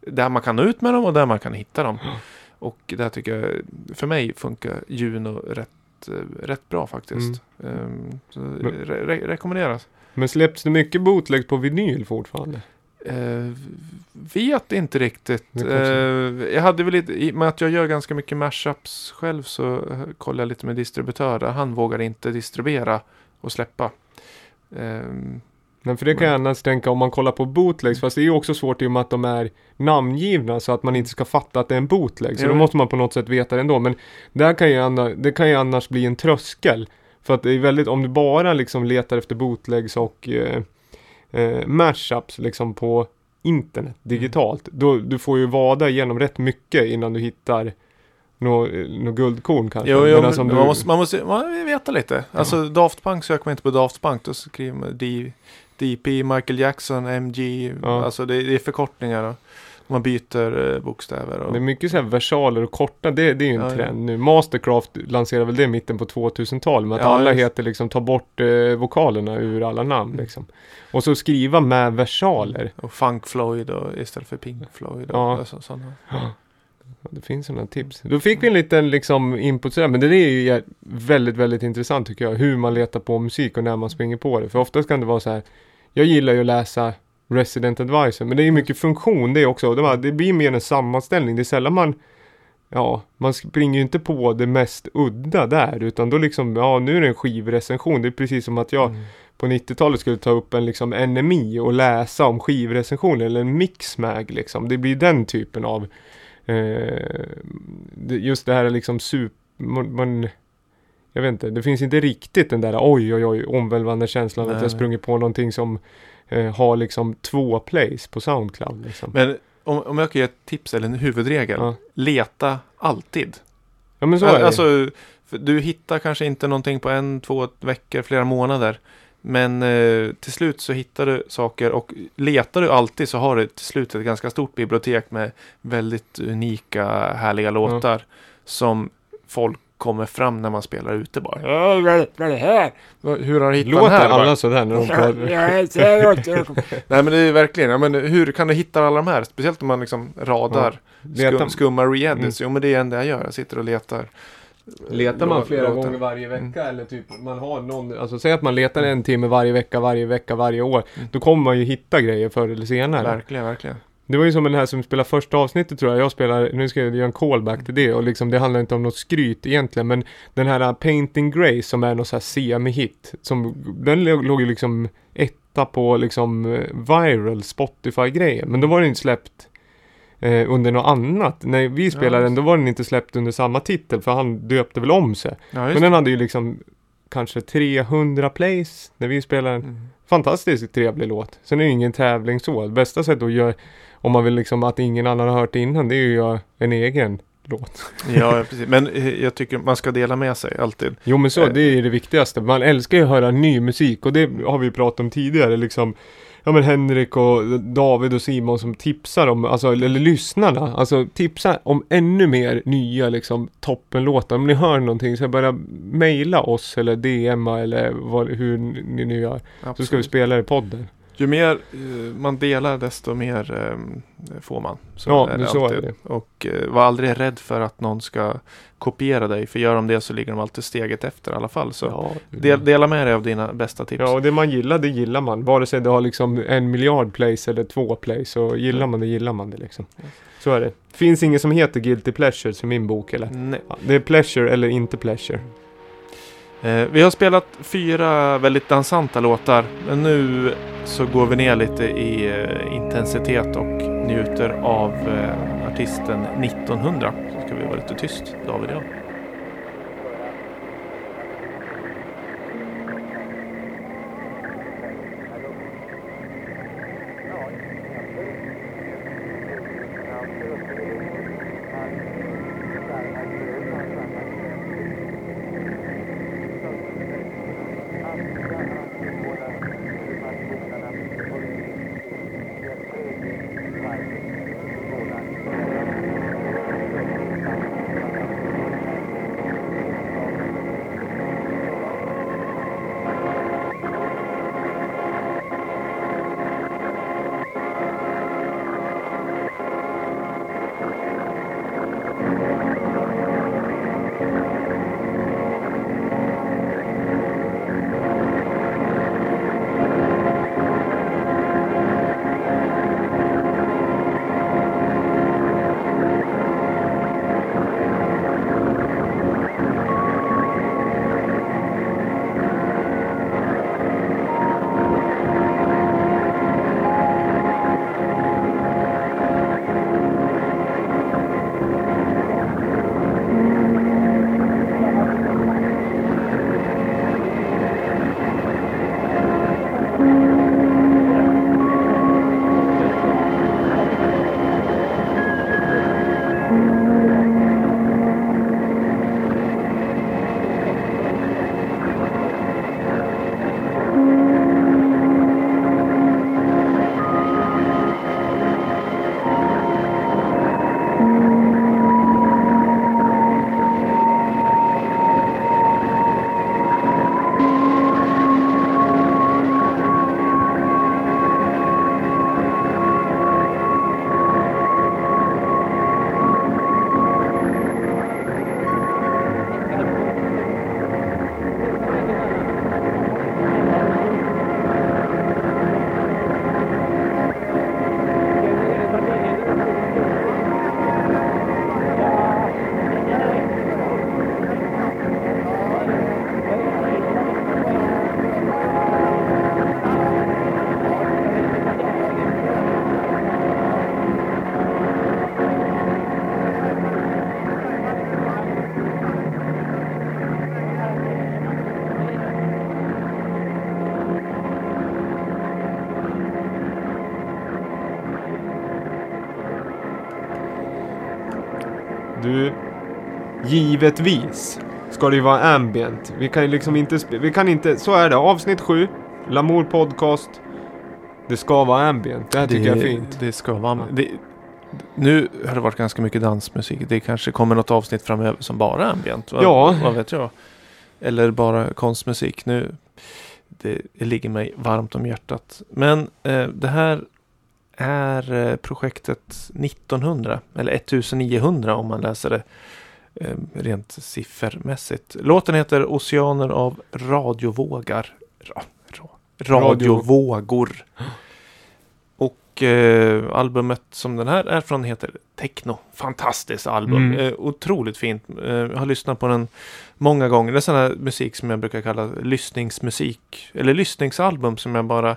där man kan nå ut med dem och där man kan hitta dem. Och där tycker jag, för mig funkar Juno rätt, eh, rätt bra faktiskt. Ehm, så Men- re- re- rekommenderas. Men släpps det mycket bootleg på vinyl fortfarande? Eh, vet inte riktigt. Kanske- jag hade väl lite, i och med att jag gör ganska mycket mashups själv så kollar jag lite med distributörer. Han vågar inte distribuera och släppa. Ehm, Men för det kan jag annars tänka om man kollar på bootlegs, fast det är ju också svårt i och med att de är namngivna så att man inte ska fatta att det är en bootleg. Så Jo. då måste man på något sätt veta det ändå. Men där kan ju annars, det kan ju annars bli en tröskel. För att det är väldigt, om du bara liksom letar efter bootlegs och eh, eh, mashups liksom på internet digitalt. Då du får ju vada igenom rätt mycket innan du hittar något nå guldkorn kanske. jo, jo, men om man, du- måste, man måste man veta lite. Alltså Daft Punk söker man inte på Daft Punk. Då skriver man D, DP, Michael Jackson, MG. Ja. Alltså det, det är förkortningar. Och man byter eh, bokstäver. Och, Det är mycket så här versaler och korta, det, det är ju en Ja, ja. trend nu. Mastercraft lanserade väl det i mitten på 2000-talet med att Ja, alla just. heter liksom ta bort eh, vokalerna ur alla namn Mm. liksom. Och så skriva med versaler. och Funk Floyd och, istället för Pink Floyd. Och, Ja. alltså, sådana. Ja, Det finns sådana tips. Då fick vi en liten liksom input sådär, men det är ju väldigt, väldigt intressant tycker jag. Hur man letar på musik och när man springer på det. För oftast kan det vara så här. Jag gillar ju att läsa Resident Advisor, men det är mycket funktion det också. Det, var, det blir mer en sammanställning. Det är sällan man Ja, man springer ju inte på det mest udda där utan då liksom, ja nu är det en skivrecension. Det är precis som att jag Mm. på 90-talet skulle ta upp en liksom NMI och läsa om skivrecensioner eller en mixmag liksom. Det blir den typen av eh, just det här liksom super, man, man jag vet inte, det finns inte riktigt den där oj oj oj omvälvande känslan Nej, att jag sprungit på någonting som eh, har liksom två plays på Soundcloud liksom. Men om, om jag kan ge ett tips eller en huvudregel. Ja. Leta alltid. Ja men så är det. alltså, för du hittar kanske inte någonting på en, två veckor, flera månader. Men eh, till slut så hittar du saker och letar du alltid så har du till slut ett ganska stort bibliotek med väldigt unika, härliga låtar. Som folk kommer fram när man spelar ute bara. "Ja, Vad vad är det här? Hur har du hittat Låter den här? alla Bara, sådär när de pratar? Nej men det är verkligen, ja, men hur kan du hitta alla de här? Speciellt om man liksom radar Letar- skum, skumma re-edits. Mm. Jo men det är det jag gör, jag sitter och letar. Letar man flera låtar. gånger varje vecka Mm. eller typ man har någon, alltså säg att man letar en timme varje vecka, varje vecka, varje år. Mm. Då kommer man ju hitta grejer förr eller senare. Verkligen, verkligen. Det var ju som den här som spelar första avsnittet tror jag. Jag spelar, nu ska jag göra en callback till det och liksom det handlar inte om något skryt egentligen. Men den här uh, Painting Grace som är någon så här semi-hit. Som, den låg ju liksom etta på liksom eh, viral Spotify-grejer. Men då var den inte släppt eh, under något annat. När vi spelade Ja, den då var den inte släppt under samma titel för han döpte väl om sig. Ja, Men den hade ju liksom kanske 300 plays när vi spelade den. Mm. Fantastiskt trevlig låt. Sen är det ingen tävling så. Bästa sättet att göra, om man vill liksom att ingen annan har hört det innan, det är ju att göra en egen låt. Ja, precis. Men eh, jag tycker man ska dela med sig alltid. Jo men så, Eh. det är det viktigaste. Man älskar ju att höra ny musik och det har vi pratat om tidigare liksom. Ja men Henrik och David och Simon som tipsar om, alltså eller lyssnarna, alltså tipsar om ännu mer nya liksom toppenlåtar. Om ni hör någonting så bara mejla oss eller DMa eller vad, hur ni nu gör. Så ska vi Absolut. spela det i podden. Ju mer eh, man delar desto mer eh, får man. Så Ja, det- så är det. Och eh, var aldrig rädd för att någon ska kopiera dig. För gör de det så ligger de alltid steget efter i alla fall. Så Ja, del, dela med dig av dina bästa tips. Ja, och det man gillar, det gillar man. Vare sig det har liksom en miljard plays eller två plays, så gillar man det, gillar man det liksom. Så är det. Finns ingen som heter Guilty Pleasures i min bok eller? Nej. Ja, Det är pleasure eller inte pleasure. Eh, vi har spelat fyra väldigt dansanta låtar. Men nu så går vi ner lite i eh, intensitet och njuter av eh, artisten 1900. Så ska vi vara lite tyst, David och jag. Givetvis ska det ju vara ambient. Vi kan ju liksom inte, vi kan inte, så är det. Avsnitt 7, Lamour podcast. Det ska vara ambient. Det här tycker jag är fint. Det ska vara. Det, nu har det varit ganska mycket dansmusik. Det kanske kommer något avsnitt framöver som bara är ambient. Vad, Ja. vad vet jag. Eller bara konstmusik. Nu, det, det ligger mig varmt om hjärtat. Men eh, det här är eh, projektet 1900. Eller 1900 om man läser det rent siffermässigt. Låten heter Oceaner av radiovågar. Ra, ra, radiovågor. Och eh, albumet som den här är från heter Techno. Fantastiskt album. Mm. Eh, otroligt fint. Eh, jag har lyssnat på den många gånger. Det är sån här musik som jag brukar kalla lyssningsmusik. Eller lyssningsalbum som jag bara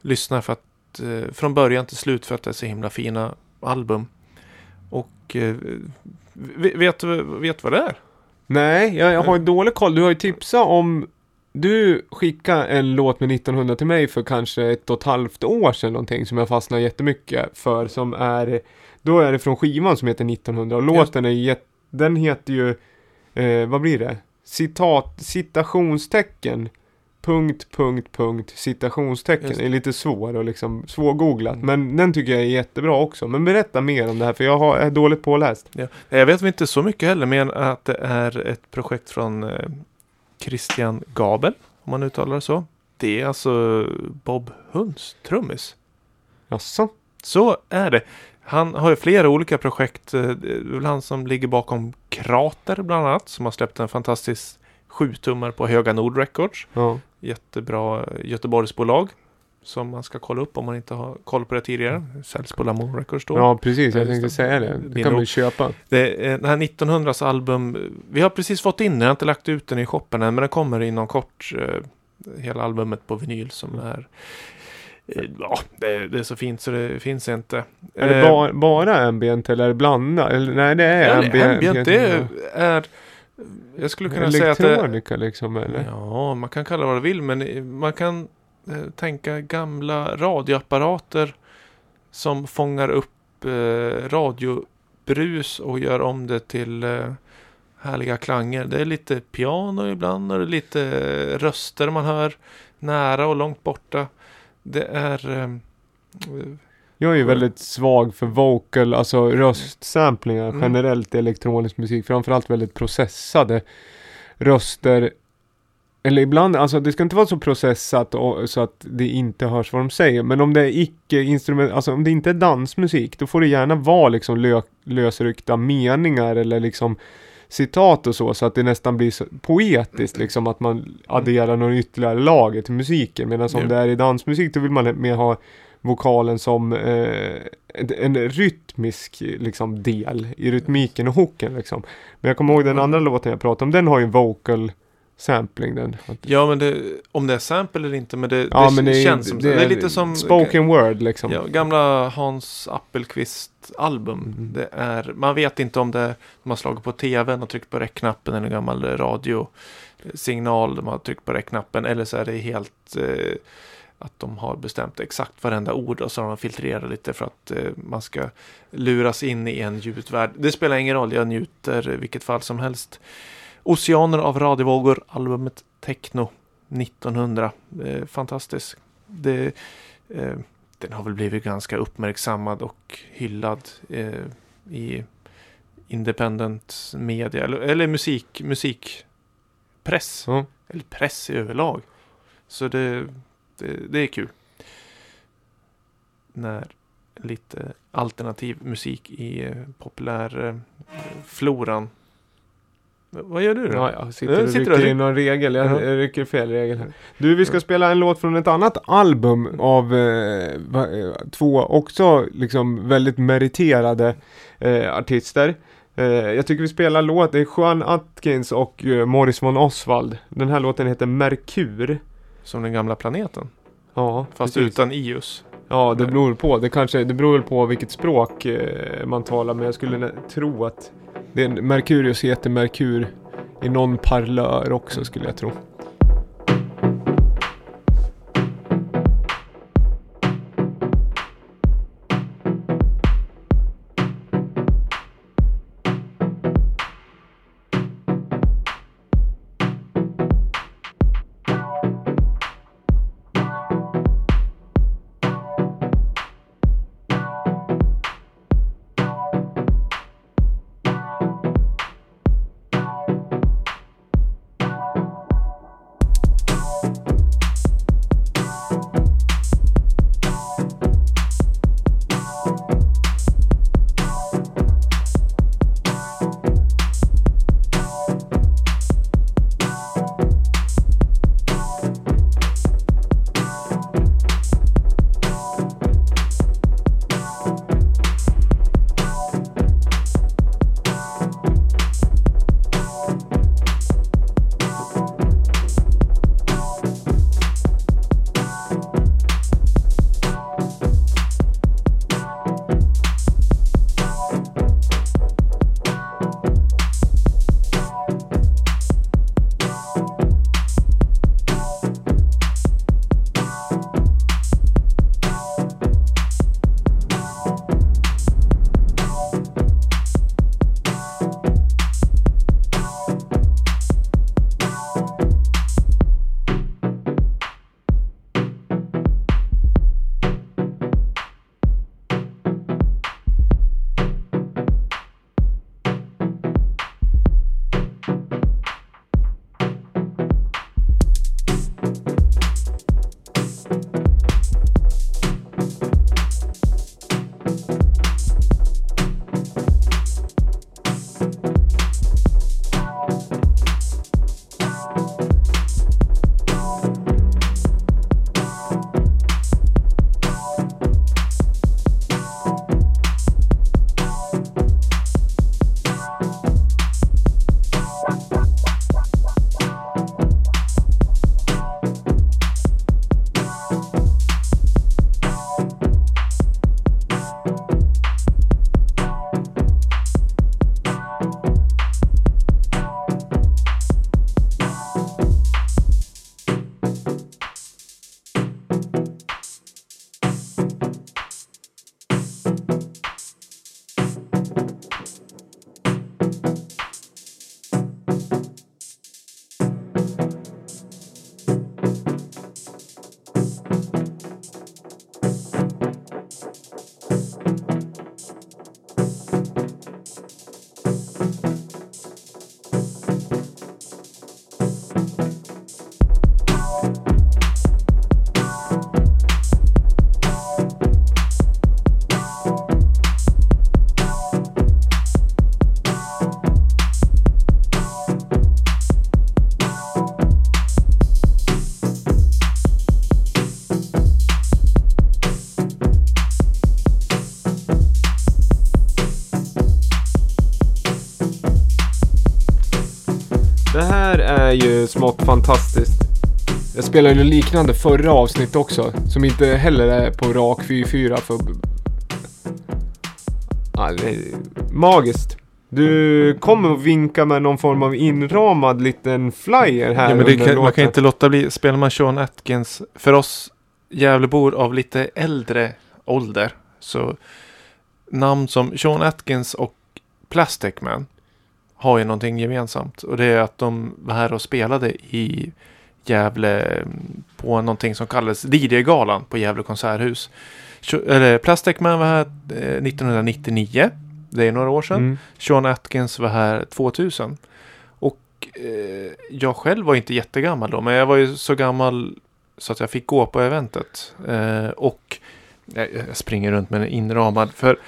lyssnar för att eh, från början till slut för att det är så himla fina album. Och eh, vet du vet vad det är? Nej, jag, jag har ju dålig koll. Du har ju tipsat om... Du skickade en låt med 1900 till mig för kanske ett och ett halvt år sedan någonting som jag fastnade jättemycket för som är... Då är det från skivan som heter 1900 och låten är jätte... Den heter ju... Eh, vad blir det? Citat, citationstecken. Punkt, punkt, punkt, citationstecken. Just Det är lite svår och liksom svårgooglat. Men den tycker jag är jättebra också. Men berätta mer om det här för jag har, är dåligt påläst. Ja. Jag vet inte så mycket heller, men att det är ett projekt från eh, Christian Gabel, om man uttalar det så. Det är alltså Bob Hunds trummis. Jaså? Så är det. Han har ju flera olika projekt. Eh, Det är han som ligger bakom Krater bland annat, som har släppt en fantastisk sjutummar på Höga Nord Records. Ja. Jättebra eh, Göteborgsbolag. Som man ska kolla upp om man inte har koll på det tidigare. Säljs på Lamour Records då. Ja, precis. Ja, Jag tänkte säga det. Det kan vi köpa. Det, är- den här 1900s album, vi har precis fått in den, jag har inte lagt ut den i shoppen än, men den kommer inom kort. Eh, hela albumet på vinyl som är eh, Ja, det, det är så fint så det finns inte. Är det Eh, ba bara ambient eller är det blandat? Eller nej, det är eller ambient. ambient, det är, är Jag skulle kunna säga att det, liksom eller? Ja, man kan kalla det vad du vill, men man kan eh, tänka gamla radioapparater som fångar upp eh, radiobrus och gör om det till eh, härliga klanger. Det är lite piano ibland och det är lite eh, röster man hör nära och långt borta. Det är... Jag är ju väldigt svag för vocal, alltså röstsamplingar Mm. generellt i elektronisk musik. Framförallt väldigt processade röster. Eller ibland, alltså det ska inte vara så processat och, så att det inte hörs vad de säger. Men om det är icke-instrument, alltså om det inte är dansmusik, då får det gärna vara liksom lö, lösryckta meningar eller liksom citat och så, så att det nästan blir så poetiskt liksom att man adderar någon ytterligare lager till musiken. Medan om Ja. det är i dansmusik, då vill man mer ha vokalen som eh, en, rytmisk liksom, del i rytmiken och hooken liksom. Men jag kommer ihåg den andra låten jag pratade om, den har ju en vocal sampling den. ja, men det, om det är sample eller inte, men det, Ja det, men det, känns som det, är lite som spoken word liksom. Ja, gamla Hans Appelqvist album. Mm. Det är, man vet inte om det de har slagit på tvn och tryckt på räckknappen eller en gammal radiosignal de har tryckt på räckknappen eller så är det helt eh, att de har bestämt exakt varenda ord och så har de filtrerat lite för att eh, man ska luras in i en ljudvärld. Det spelar ingen roll, jag njuter vilket fall som helst. Oceaner av radiovågor, albumet Techno 1900. Eh, fantastiskt. Det, eh, den har väl blivit ganska uppmärksammad och hyllad eh, i independent media eller, eller musik, musikpress. Ja. Eller press i överlag. Så det, det, det är kul. När lite alternativ musik i eh, populärfloran. Vad gör du då? Ja, jag sitter och sitter rycker in någon regel. Jag, Ja. jag rycker fel regel här. Du, vi ska spela en låt från ett annat album av eh, va, eh, två också liksom väldigt meriterade eh, artister. Eh, jag tycker vi spelar låt, det är Juan Atkins och eh, Morris von Oswald. Den här låten heter Merkur. Som den gamla planeten. Ja, Fast precis. utan ius. Ja, det beror på. Det kanske, det beror på vilket språk eh, man talar, men jag skulle tro att det är Merkurius heter Merkur i någon parlör också skulle jag tro. Ju smått fantastiskt. Jag spelade ju liknande förra avsnitt också, som inte heller är på rak 4-4 för... Ja, det är magiskt. Du kommer att vinka med någon form av inramad liten flyer här Ja, men det kan, man kan inte låta bli. Spelar man Sean Atkins, för oss Gävlebor av lite äldre ålder, så namn som Sean Atkins och Plastic Man har ju någonting gemensamt. Och det är att de var här och spelade i Gävle mm, på någonting som kallades DJ-galan på Gävle konserthus. Plastic Man var här eh, 1999. Det är några år sedan. Mm. Sean Atkins var här 2000. Och eh, jag själv var inte jättegammal då, men jag var ju så gammal så att jag fick gå på eventet. Eh, och jag, jag springer runt med en inramad. För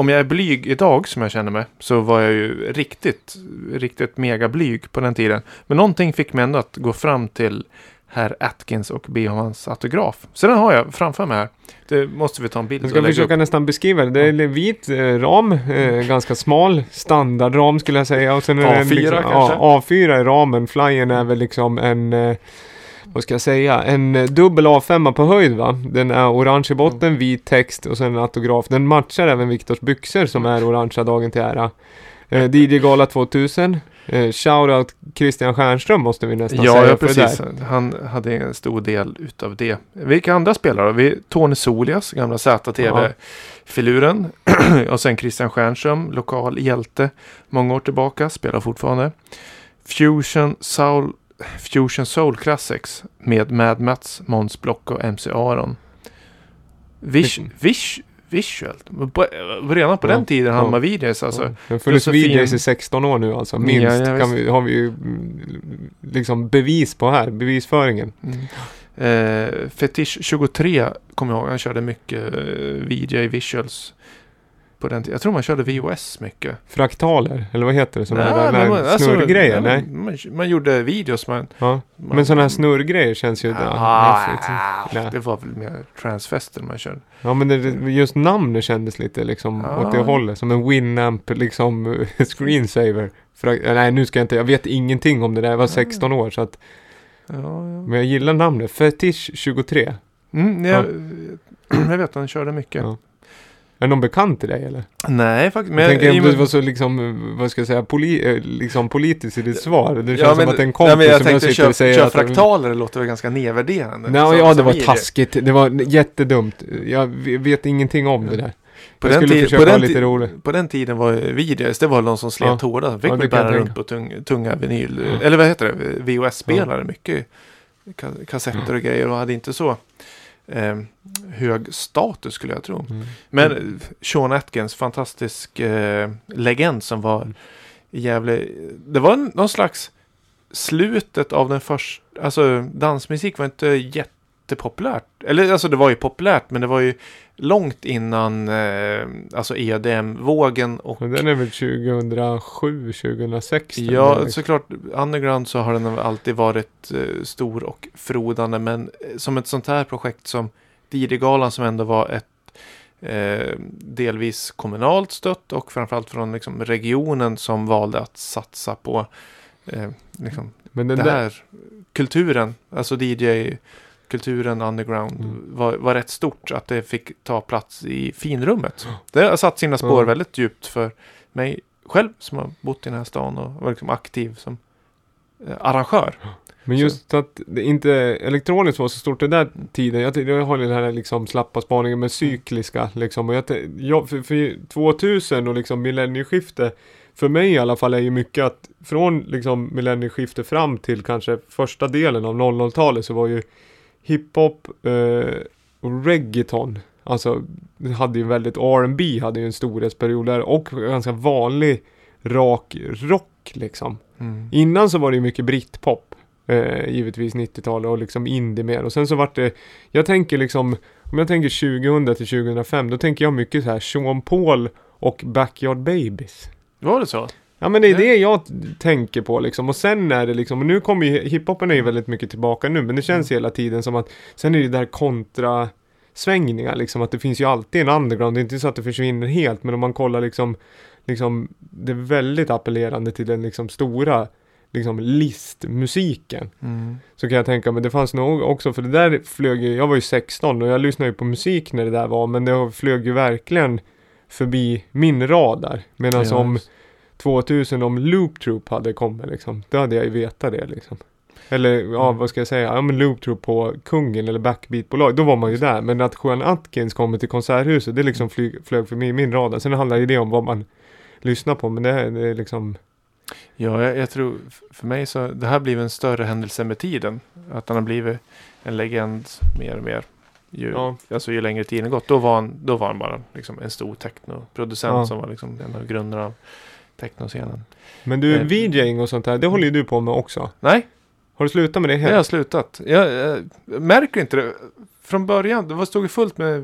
om jag är blyg idag som jag känner mig så var jag ju riktigt, riktigt mega blyg på den tiden. Men någonting fick mig ändå att gå fram till herr Atkins och be om hans autograf. Så den har jag framför mig här. Det måste vi ta en bild Jag ska försöka upp. nästan beskriva det. Det är en vit eh, ram, eh, ganska smal, standardram skulle jag säga. Och sen är det en, A4 liksom, kanske? Ja, A4 i ramen. Flyern är väl liksom en, eh, vad ska jag säga, en eh, dubbel A5 på höjd va? Den är orange i botten, vit text och sen en autograf. Den matchar även Viktors byxor som är orangea dagen till ära. Eh, DJ Gala 2000. Eh, shoutout Christian Stjernström måste vi nästan Ja, säga. ja, precis. Han hade en stor del utav det. Vilka andra spelare? Vi, Tony Solias, gamla ZTV-filuren. och sen Christian Stjernström, lokal hjälte. Många år tillbaka, spelar fortfarande. Fusion Soul, Fusion Soul Classics med Mad Mats, Måns Block och MC Aron. Vis, vis, visuellt. På, redan på Ja, den tiden ja. hade man videos alltså. Ja, det har funnits videos i 16 år nu alltså. Minst Ja, kan vi, har vi ju mm, liksom bevis på här. Bevisföringen. Mm. Eh, Fetish 23 kommer jag ihåg. Han körde mycket eh, VJ visuals. På den tiden. Jag tror man körde VOS mycket. Fraktaler, eller vad heter det? Sådana Nej, där man- alltså, snurrgrejer? ja, nej? Man, man gjorde videos. Man, Ja. man, Men sådana här snurrgrejer känns ju... Ah, det var väl mer transfester man körde. Ja men det, just namnet kändes lite liksom Ja. åt det hållet. Som en Winamp liksom screensaver. Fra- eh, nej nu ska jag inte, jag vet ingenting om det där. Jag var 16 år så att. Ja, ja. Men jag gillar namnet. Fetish 23. Mm, jag, jag vet han körde mycket. Ja. Är någon bekant till dig eller? Nej, faktiskt. jag Men tänker och om med- du var så liksom, vad ska jag säga, poli, eh, liksom politisk i ditt svar. Det känns Ja, som men- att en nej, kompis men jag som jag sitter och säger kör att... fraktaler, det låter väl ganska nedvärderande. Nej, Som- ja det som var taskigt. Det var jättedumt. Jag vet ingenting om det där. På jag den, försöka på, den lite ti- på den tiden var videos, det var de som slet Ja. hårdast. Fick Ja, bära jag runt på tung, tunga vinyl, eller vad heter det, VHS-spelare, mycket ka- kassetter och grejer och hade inte så eh, hög status skulle jag tro. Mm. Men mm. Sean Atkins, fantastisk eh, legend som var Mm. i Gävle. Det var en- någon slags slutet av den första, alltså dansmusik var inte jättepopulärt. Eller alltså det var ju populärt men det var ju långt innan eh, alltså EDM-vågen och den är väl 2007, 2006? den Ja, såklart. Underground så har den alltid varit eh, stor och frodande. Men eh, som ett sånt här projekt som DJ-galan som ändå var ett eh, delvis kommunalt stött och framförallt från liksom, regionen som valde att satsa på eh, liksom, Men den det där, här kulturen, alltså DJ-kulturen underground Mm. var, var rätt stort att det fick ta plats i finrummet. Det har satt sina spår Ja. väldigt djupt för mig själv som har bott i den här stan och var liksom aktiv som eh, arrangör. men just att det inte elektroniskt var så stort den där tiden. Jag, jag har den här liksom slappa spaningen med cykliska liksom. Och jag, jag, för, för 2000 och liksom millennieskifte för mig i alla fall är ju mycket att från liksom millennieskifte fram till kanske första delen av 00-talet så var ju hiphop eh, och reggaeton Alltså, det hade ju väldigt, R&B hade ju en storhetsperiod där och ganska vanlig rak rock liksom. Mm. Innan så var det ju mycket britpop. Eh, givetvis 90-talet och liksom indie mer. Och sen så vart det, jag tänker liksom, om jag tänker 2000 till 2005, då tänker jag mycket så här Sean Paul och Backyard Babies. Var det så? Ja men det är det jag tänker på liksom. Och sen är det liksom, och nu kommer ju, hiphopen är ju väldigt mycket tillbaka nu, men det känns hela tiden som att, sen är det där kontra svängningar liksom, att det finns ju alltid en underground, det är inte så att det försvinner helt, men om man kollar liksom, liksom, det är väldigt appellerande till den liksom stora liksom listmusiken. Mm. Så kan jag tänka mig, det fanns nog också, för det där flög ju, jag var ju 16 och jag lyssnade ju på musik när det där var, men det flög ju verkligen förbi min radar. Medan Ja, om just- 2000 om Loop Troop hade kommit liksom, då hade jag ju vetat det liksom. Eller ja, Mm. vad ska jag säga, ja men Loop Troop på Kungen eller Backbeat-bolag, då var man ju där. Men att Johan Atkins kommer till Konserthuset, det liksom flyg, flög förbi min radar. Sen handlar ju det om vad man lyssnar på, men det, är- det är liksom, Ja, jag, jag tror för mig så det här blivit en större händelse med tiden. Att han har blivit en legend mer och mer. Ju, ja. alltså, ju längre tiden gått. Då var han, då var han bara liksom, en stor technoproducent Ja. som var liksom, en av grundarna av technoscenen. Men du, Eh. VJing och sånt där, det håller ju du på med också. Nej, Har du slutat med det helt? har jag slutat. Jag, eh, märker inte det. Från början, det var stod ju fullt med?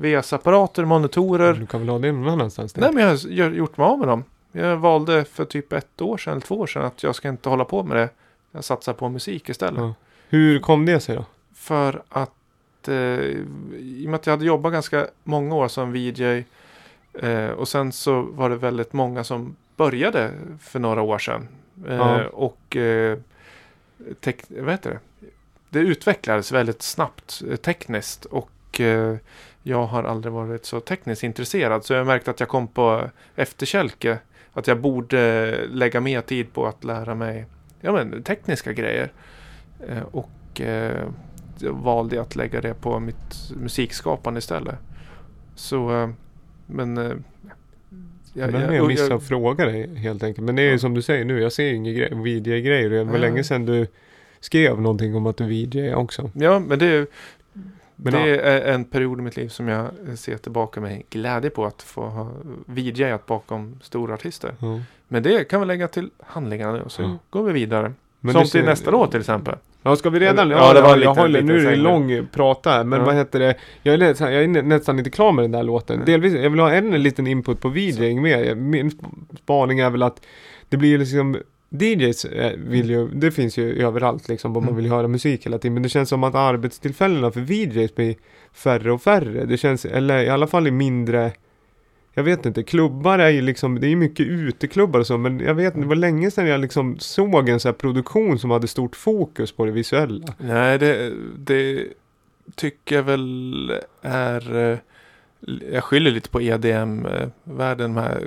VS-apparater, monitorer. Du kan väl ha det någon annanstans? Nej, men jag har gjort mig av med dem. Jag valde för typ ett år sedan, eller två år sedan, att jag ska inte hålla på med det. Jag satsar på musik istället. Ja. Hur kom det sig då? För att eh, i och med att jag hade jobbat ganska många år som VJ eh, och sen så var det väldigt många som började för några år sedan. Eh, Ja. Och eh, tek- vad heter det? det utvecklades väldigt snabbt eh, tekniskt och eh, jag har aldrig varit så tekniskt intresserad så jag märkte att jag kom på efterkälke att jag borde lägga mer tid på att lära mig ja, men, tekniska grejer. Eh, och jag valde att lägga det på mitt musikskapande istället. Så, men... Eh, Jag, jag, jag missade att fråga dig helt enkelt. Men det är Ja. som du säger nu, jag ser ju inga gre- VJ-grejer. Det var Ja. länge sedan du skrev någonting om att du VJ också. Ja, men det, Men det ja, är en period i mitt liv som jag ser tillbaka med glädje på att få ha VJat bakom stora artister. ja. Men det kan vi lägga till handlingarna nu och så Ja. går vi vidare. Men som till nästa låt till exempel. Ja, ska vi redan? Ja, Ja, det var ja, lite- jag håller, lite nu är det en lång prata här, men Ja. vad heter det? Jag är, nästan, jag är nä- nästan inte klar med den där låten. Nej. Delvis, jag vill ha en liten input på VJing med. Min spaning är väl att det blir liksom DJs eh, vill ju, det finns ju överallt liksom, om man Mm. vill höra musik hela tiden. Men det känns som att arbetstillfällena för VJs blir färre och färre. Det känns, eller i alla fall i mindre jag vet inte, klubbar är ju liksom, det är ju mycket uteklubbar och så, men jag vet inte, det var länge sedan jag liksom såg en sån här produktion som hade stort fokus på det visuella. Nej, det, det tycker jag väl är... eh, Jag skyller lite på EDM-världen, de här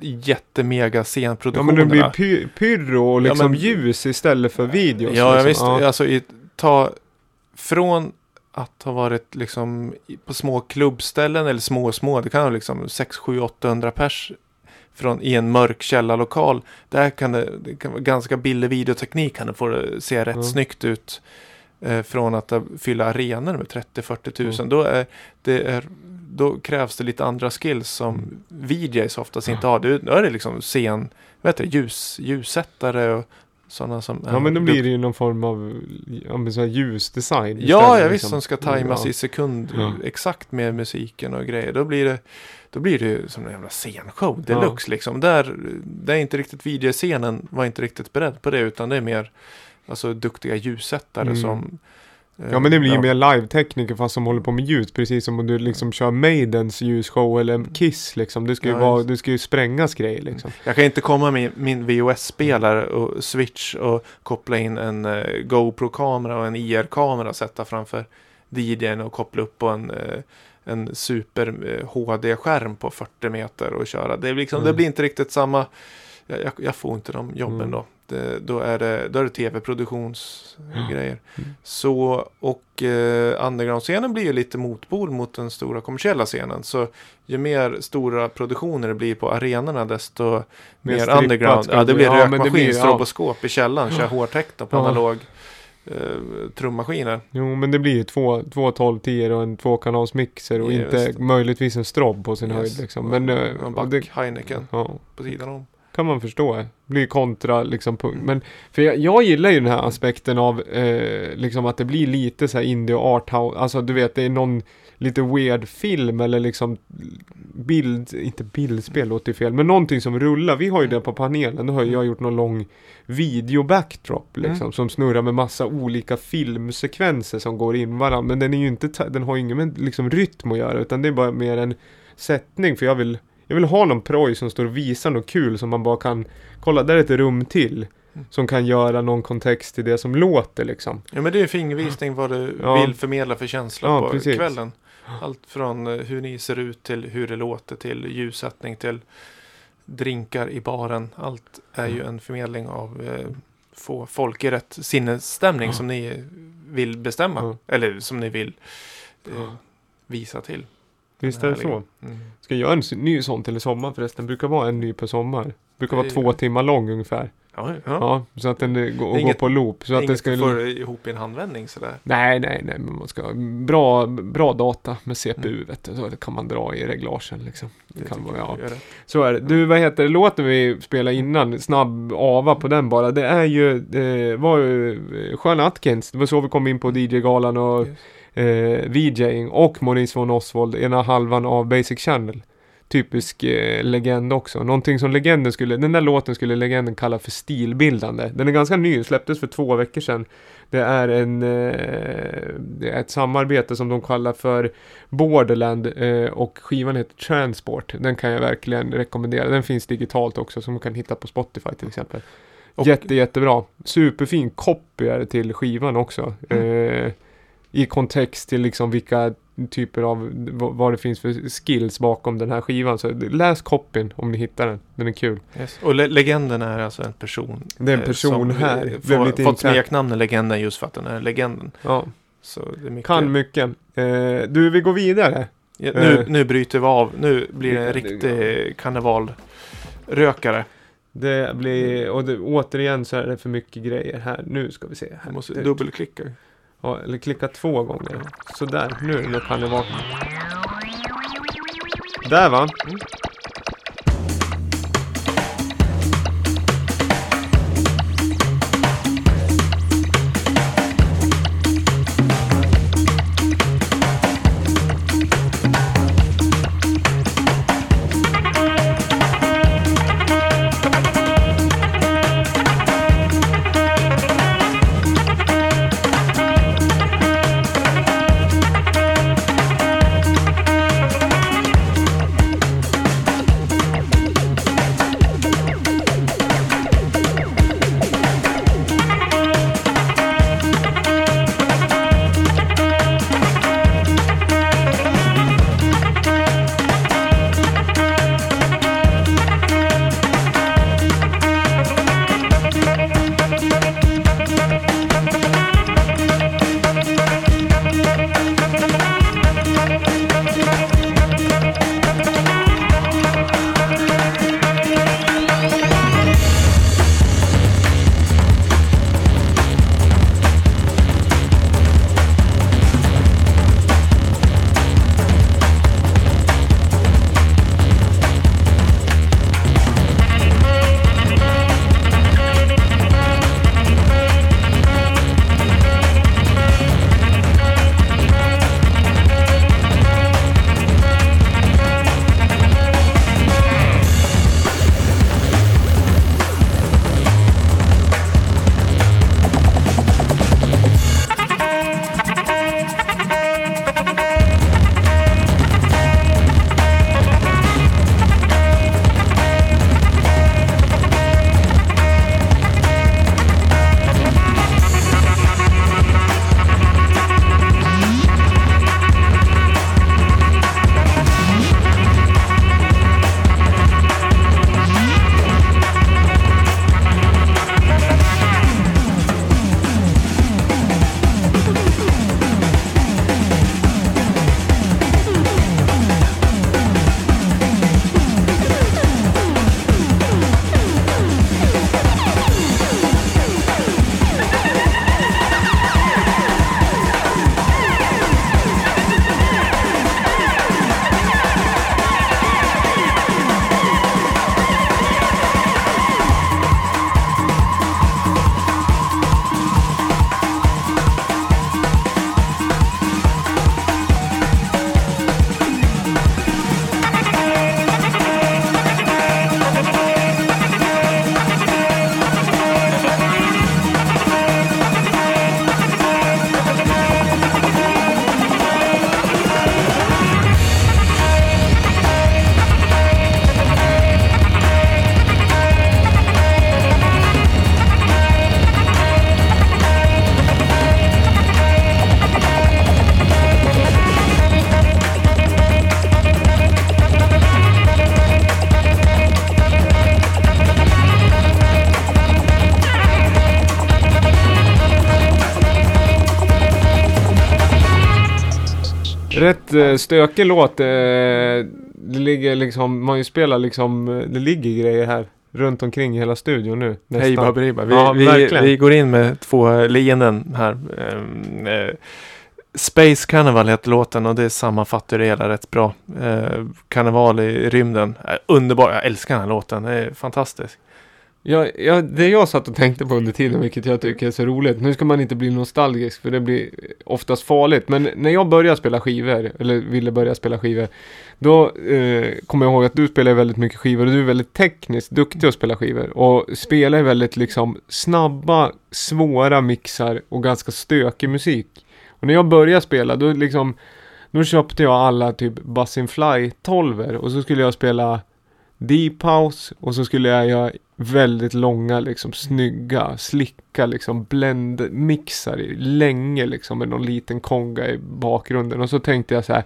jättemega Ja men scenproduktionerna. det blir py- pyro och Ja, liksom men- ljus istället för videos. Ja, liksom. visst. Ja. Alltså, i, ta från att ha varit liksom på små klubbställen eller små små. Det kan vara liksom 6, 7, 800 pers från, i en mörk källarlokal. Där kan det, det kan vara ganska billig videoteknik kan det få det se rätt Ja. snyggt ut. Eh, från att fylla arenor med 30-40 tusen. Mm. Då, är, det är, då krävs det lite andra skills som Mm. VJs oftast inte har. Det- Då är det liksom scen, heter det, ljus, ljussättare och sådana som ja men då blir det ju någon form av ja, men så här ljusdesign. Ja, ja visst, liksom. som ska tajmas ja. i sekund Ja. exakt med musiken och grejer. Då blir det, då blir det som en jävla scenshow Ja. deluxe liksom. Där, där är inte riktigt videoscenen var inte riktigt beredd på det utan det är mer alltså duktiga ljussättare Mm. som Ja men det blir ju ja. mer live-tekniker fast som håller på med ljus precis som om du liksom kör Maidens ljusshow eller Kiss liksom. Det ska ju Ja, vara, det ska ju sprängas grejer liksom. Jag kan inte komma med min VHS-spelare och switch och koppla in en eh, GoPro-kamera och en IR-kamera och sätta framför DJn och koppla upp på en, eh, en super eh, HD-skärm på 40 meter och köra. Det, liksom, Mm. det blir inte riktigt samma. Jag, jag, jag får inte de jobben Mm. då. Det, då är det, då är det tv-produktionsgrejer. Mm. Så, och eh, underground-scenen blir ju lite motpol mot den stora kommersiella scenen. Så ju mer stora produktioner det blir på arenorna desto Mer mer underground. Ja, det det bli. blir Ja, rökmaskin, blir- ja. stroboskop i källaren, kör hårtäckta på Ja. analog eh, trummaskiner. Jo men det blir ju två, två 12 10 och en tvåkanalsmixer och Ja, inte just det. möjligtvis en strobb på sin Yes. höjd liksom. Men och, eh, och och back det, Heineken ja, på sidan om. Kan man förstå. Blir kontra liksom. Mm. Men för jag, jag gillar ju den här aspekten av eh, liksom att det blir lite så här indie och arthouse. Alltså du vet det är någon lite weird film eller liksom bild, inte bildspel låter ju fel, men någonting som rullar. Vi har ju det på panelen, då har jag gjort någon lång video backdrop liksom Mm. som snurrar med massa olika filmsekvenser som går in varandra. Men den är ju inte, den har ju ingen med liksom rytm att göra utan det är bara mer en sättning för jag vill jag vill ha någon proj som står och visar något kul som man bara kan Kolla, där är ett rum till Som kan göra någon kontext till det som låter liksom. Ja men det är en fingervisning vad du Ja. vill förmedla för känsla Ja, på precis. kvällen. Allt från eh, hur ni ser ut till hur det låter till ljussättning till drinkar i baren. Allt är ju en förmedling av eh, få folk i rätt sinnesstämning Ja. som ni vill bestämma. Eller som ni vill eh, visa till. Visst är det så? Mm. Ska jag göra en ny sån till i sommar förresten? Brukar vara en ny per sommar. Brukar vara Det- två timmar lång ungefär. Ja, ja. Ja, så att den eh, går, går Inget- på loop. Så att det Inget ska... får ihop i en handvändning sådär. Nej, nej, nej, men man ska ha bra, bra data med CPU, vet du. Så det kan man dra i reglagen liksom. Det kan tycker vara, ja. Så är det. Du, vad heter det? Låten vi spelade innan, snabb ava på den bara. Det är ju, det var ju eh, Sean Atkins. Det var så vi kom in på DJ-galan och Just. Eh, VJing och Maurice von Oswald, ena halvan av Basic Channel. Typisk eh, legend också. Någonting som legenden skulle, den där låten skulle legenden kalla för stilbildande. Den är ganska ny, släpptes för två veckor sedan. Det är en, eh, ett samarbete som de kallar för Borderland eh, och skivan heter Transport. Den kan jag verkligen rekommendera. Den finns digitalt också som man kan hitta på Spotify till exempel. Och- Jätte, jättebra. Superfin copy är det till skivan också. Eh, I kontext till liksom vilka typer av, vad, det finns för skills bakom den här skivan. Så läs copyn om ni hittar den. Den är kul. Yes. Och le- legenden är alltså en person. Det är en eh, person som, här. eh, Får, lite fått smeknamnet legenden just för att den är legenden. Ja, Så det är mycket. kan mycket. Eh, du, vi går vidare. Ja, nu, eh. nu bryter vi av. Nu blir det en riktig karnevalrökare. Det blir, och det, återigen så är det för mycket grejer här. Nu ska vi se. Här. Måste dubbelklicka. Ja, eller klicka två gånger. Sådär, nu, nu kan det vara. Där va? Mm. Eh, stökig låt. Eh, det ligger liksom, man ju spelar liksom, eh, det ligger grejer här runt omkring i hela studion nu. nästan. Hej Baberiba. Vi, Ja, vi, vi går in med två leenden här. Ehm, eh, Space Carnival heter låten och det sammanfattar det hela rätt bra. Eh, karneval i rymden. Eh, underbar, jag älskar den här låten. Det är fantastisk. Ja, ja, det jag satt och tänkte på under tiden, vilket jag tycker är så roligt. Nu ska man inte bli nostalgisk, för det blir oftast farligt. Men när jag började spela skivor, eller ville börja spela skivor, då eh, kommer jag ihåg att du spelar väldigt mycket skivor och du är väldigt tekniskt duktig att spela skivor. Och spelar väldigt liksom snabba, svåra mixar och ganska stökig musik. Och när jag började spela, då liksom, då köpte jag alla typ Bussin Fly 12 och så skulle jag spela Deep House och så skulle jag göra väldigt långa, liksom snygga, slicka, liksom blend-mixar i länge liksom med någon liten konga i bakgrunden. Och så tänkte jag så här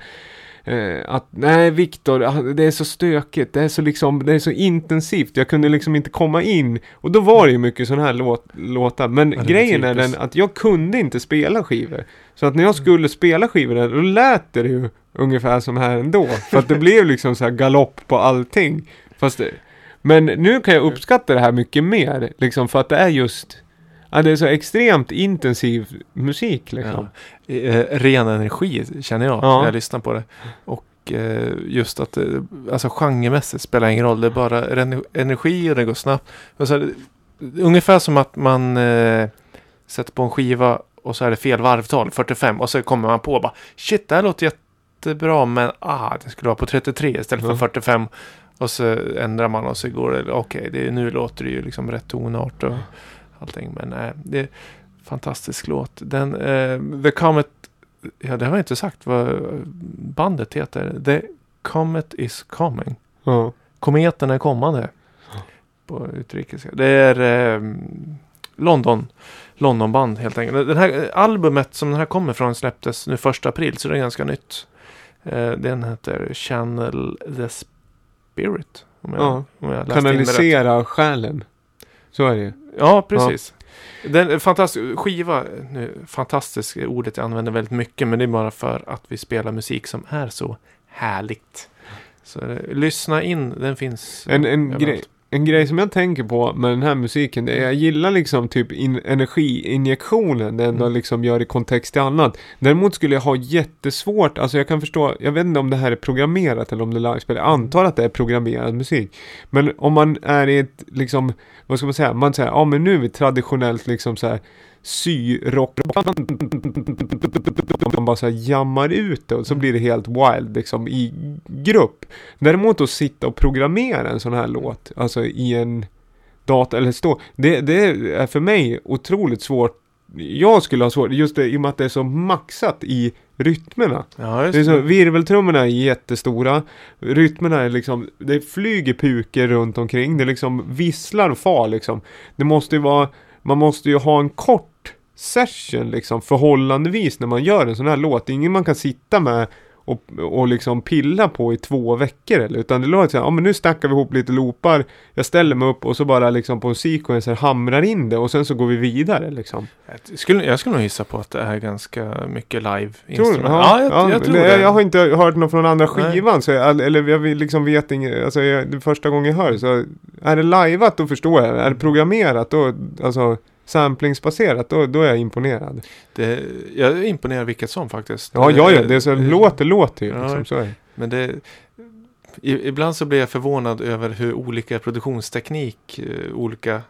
eh, att nej Viktor, ah, det är så stökigt, det är så liksom, det är så intensivt, jag kunde liksom inte komma in. Och då var det ju mycket sådana här låt, låtar. Men är grejen är den att jag kunde inte spela skivor. Så att när jag skulle spela skivor där, då lät det ju ungefär som här ändå. För att det blev liksom så här galopp på allting. Fast det, men nu kan jag uppskatta det här mycket mer, liksom för att det är just Ja, det är så extremt intensiv musik liksom. Ja. Eh, ren energi känner jag Ja. när jag lyssnar på det. Och eh, just att eh, alltså genremässigt spelar ingen roll. Det är bara energi och det går snabbt. Och så, är det- ungefär som att man eh, sätter på en skiva och så är det fel varvtal, 45. Och så kommer man på bara shit, det här låter jättebra men ah, det skulle vara på 33 istället för Ja. 45. Och så ändrar man och så går det, okej, det nu låter det ju liksom rätt tonart och allting. Men nej, det är en fantastisk låt. Den, eh, The Comet, ja det har jag inte sagt vad bandet heter. The Comet is coming. Ja. Kometen är kommande. På utrikiska. Det är eh, London. Londonband helt enkelt. Den här albumet som den här kommer från släpptes nu första april så det är ganska nytt. Eh, den heter Channel the Spirit. Om jag, Ja. om jag. Kanalisera själen. Så är det ju. Ja, precis. Den är fantastisk skiva, nu, fantastisk ordet jag använder väldigt mycket, men det är bara för att vi spelar musik som är så härligt. Så eh, lyssna in, den finns En, en, grej, en grej som jag tänker på med den här musiken, det är jag gillar liksom typ in, energiinjektionen, den ändå Mm. liksom gör i kontext till annat. Däremot skulle jag ha jättesvårt, alltså jag kan förstå, jag vet inte om det här är programmerat eller om det är livespel, jag antar att det är programmerad musik. Men om man är i ett, liksom, vad ska man säga, man säger, ja men nu är vi traditionellt liksom så här syrock man bara så här jammar ut det och så blir det helt wild liksom i grupp. Däremot att sitta och programmera en sån här låt, alltså i en data eller stå, det, det är för mig otroligt svårt. Jag skulle ha svårt, just det, i och med att det är så maxat i rytmerna. Ja, just Det är så, det. virveltrummorna är jättestora, rytmerna är liksom, det flyger puker runt omkring, det liksom visslar och far liksom. Det måste ju vara, man måste ju ha en kort session liksom förhållandevis när man gör en sån här låt. Det är ingen man kan sitta med och, och liksom pilla på i två veckor eller utan det låter såhär, ja men nu stackar vi ihop lite loopar, jag ställer mig upp och så bara liksom på en sequencer hamrar in det och sen så går vi vidare liksom. Jag skulle, jag skulle nog gissa på att det är ganska mycket live Tror du? instrument. Ja, jag, jag tror det. Jag, jag har inte hört något från andra Nej. skivan, så jag, eller jag liksom vet inget, alltså jag, det första gången jag hör så är det liveat då förstår jag, är det programmerat då, alltså samplingsbaserat, då, då är jag imponerad. det, jag är imponerad vilket som faktiskt. Ja, ja, ja, det är så, Eh, låter låter ju ja. liksom, så är det. Men det, i, ibland så blir jag förvånad över hur olika produktionsteknik eh, olika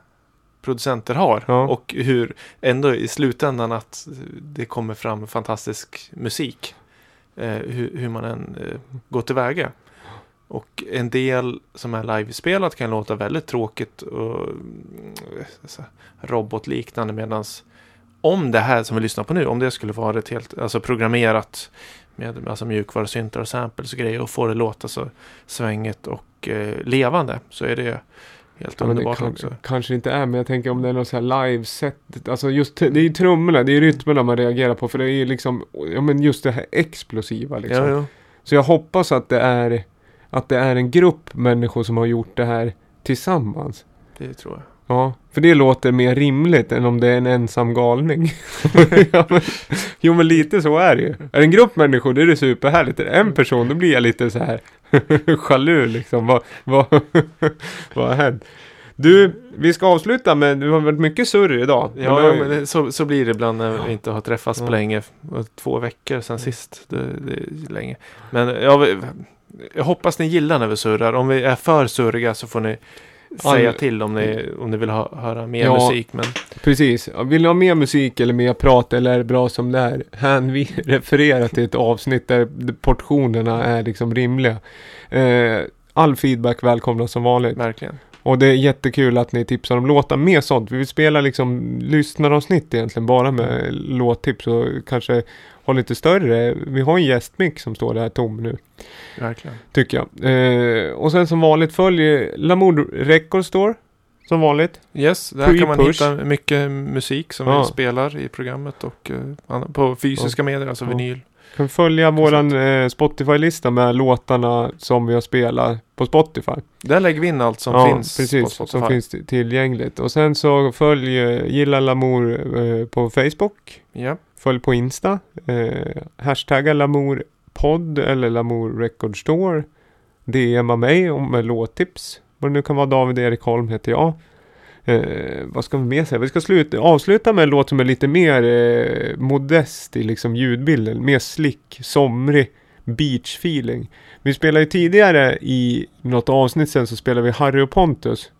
producenter har. Ja. Och hur ändå i slutändan att det kommer fram fantastisk musik. Eh, hur, hur man än eh, går tillväga. Och en del som är livespelat kan låta väldigt tråkigt och här, robotliknande medans om det här som vi lyssnar på nu, om det skulle vara ett helt alltså programmerat med alltså mjukvarusyntar och samples och grejer och få det låta så svängigt och eh, levande så är det helt Ja, underbart kan, också. kanske inte är, men jag tänker om det är något så här live-set, alltså just, det är ju trummorna, det är ju rytmerna man reagerar på, för det är ju liksom, ja men just det här explosiva liksom. Ja, ja. Så jag hoppas att det är att det är en grupp människor som har gjort det här tillsammans. Det tror jag. Ja, för det låter mer rimligt än om det är en ensam galning. ja, men, jo men lite så är det ju. Är det en grupp människor då är det superhärligt. Är det en person då blir jag lite så här jaloux liksom. Vad, vad, vad har hänt? Du, vi ska avsluta med, det har varit mycket surr idag. Ja, Men, men det, så, så blir det ibland när vi inte har träffats Ja. på länge. Två veckor sedan sist. Det, det är länge. Men jag, jag hoppas ni gillar när vi surrar. Om vi är för surriga så får ni säga till om ni, om ni vill ha, höra mer Ja. musik. Men Precis. Vill ni ha mer musik eller mer prat eller är det bra som det är? Han vi refererar till ett avsnitt där portionerna är liksom rimliga. Eh, all feedback välkomnas som vanligt. verkligen. Och det är jättekul att ni tipsar om låtar. Mer sånt. Vi vill spela liksom lyssnaravsnitt egentligen bara med låttips och kanske ha lite större. Vi har en gästmix som står där tom nu. verkligen. Tycker jag. Eh, och sen som vanligt följ Lamour Record Store. Som vanligt. Yes, där kan man hitta mycket musik som Ja. vi spelar i programmet och eh, på fysiska medier, alltså Ja. vinyl. Kan följa våran eh, Spotify-lista med låtarna som vi har spelat på Spotify. Där lägger vi in allt som ja, finns precis, på Spotify. som finns tillgängligt. Och sen så följ, eh, gilla Lamour eh, på Facebook. Ja, Följ på Insta. Eh, hashtagga Lamour podd eller Lamour Record Store. DMa mig om med låttips. Vad det nu kan vara. David Erik Holm heter jag. Eh, vad ska vi mer säga? Vi ska sluta, avsluta med en låt som är lite mer eh, modest i liksom ljudbilden. Mer slick, somrig, beach feeling. Vi spelade ju tidigare i något avsnitt sen så spelade vi Harry och Pontus.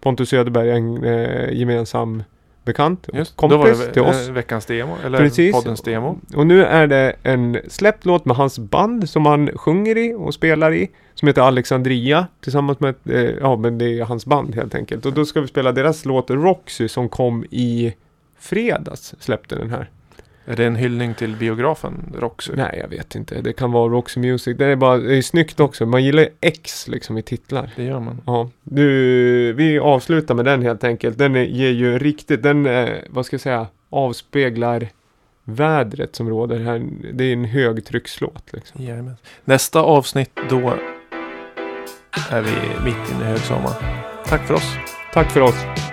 Pontus Söderberg, en eh, gemensam bekant. just kompis Då var det till eh, oss. veckans demo, eller Precis. poddens demo. Och nu är det en släppt låt med hans band som han sjunger i och spelar i. Som heter Alexandria tillsammans med, eh, ja men det är hans band helt enkelt. Och då ska vi spela deras låt Roxy som kom i fredags släppte den här. Är det en hyllning till biografen Roxy? Nej jag vet inte, det kan vara Roxy Music. Det är bara, det är snyggt också. Man gillar X liksom i titlar. Det gör man. Ja, du, vi avslutar med den helt enkelt. Den är, ger ju riktigt, den, eh, vad ska jag säga, avspeglar vädret som råder här. Det är en högtryckslåt liksom. Jajamän. Nästa avsnitt då är vi mitt inne i högsommar. Tack för oss. Tack för oss.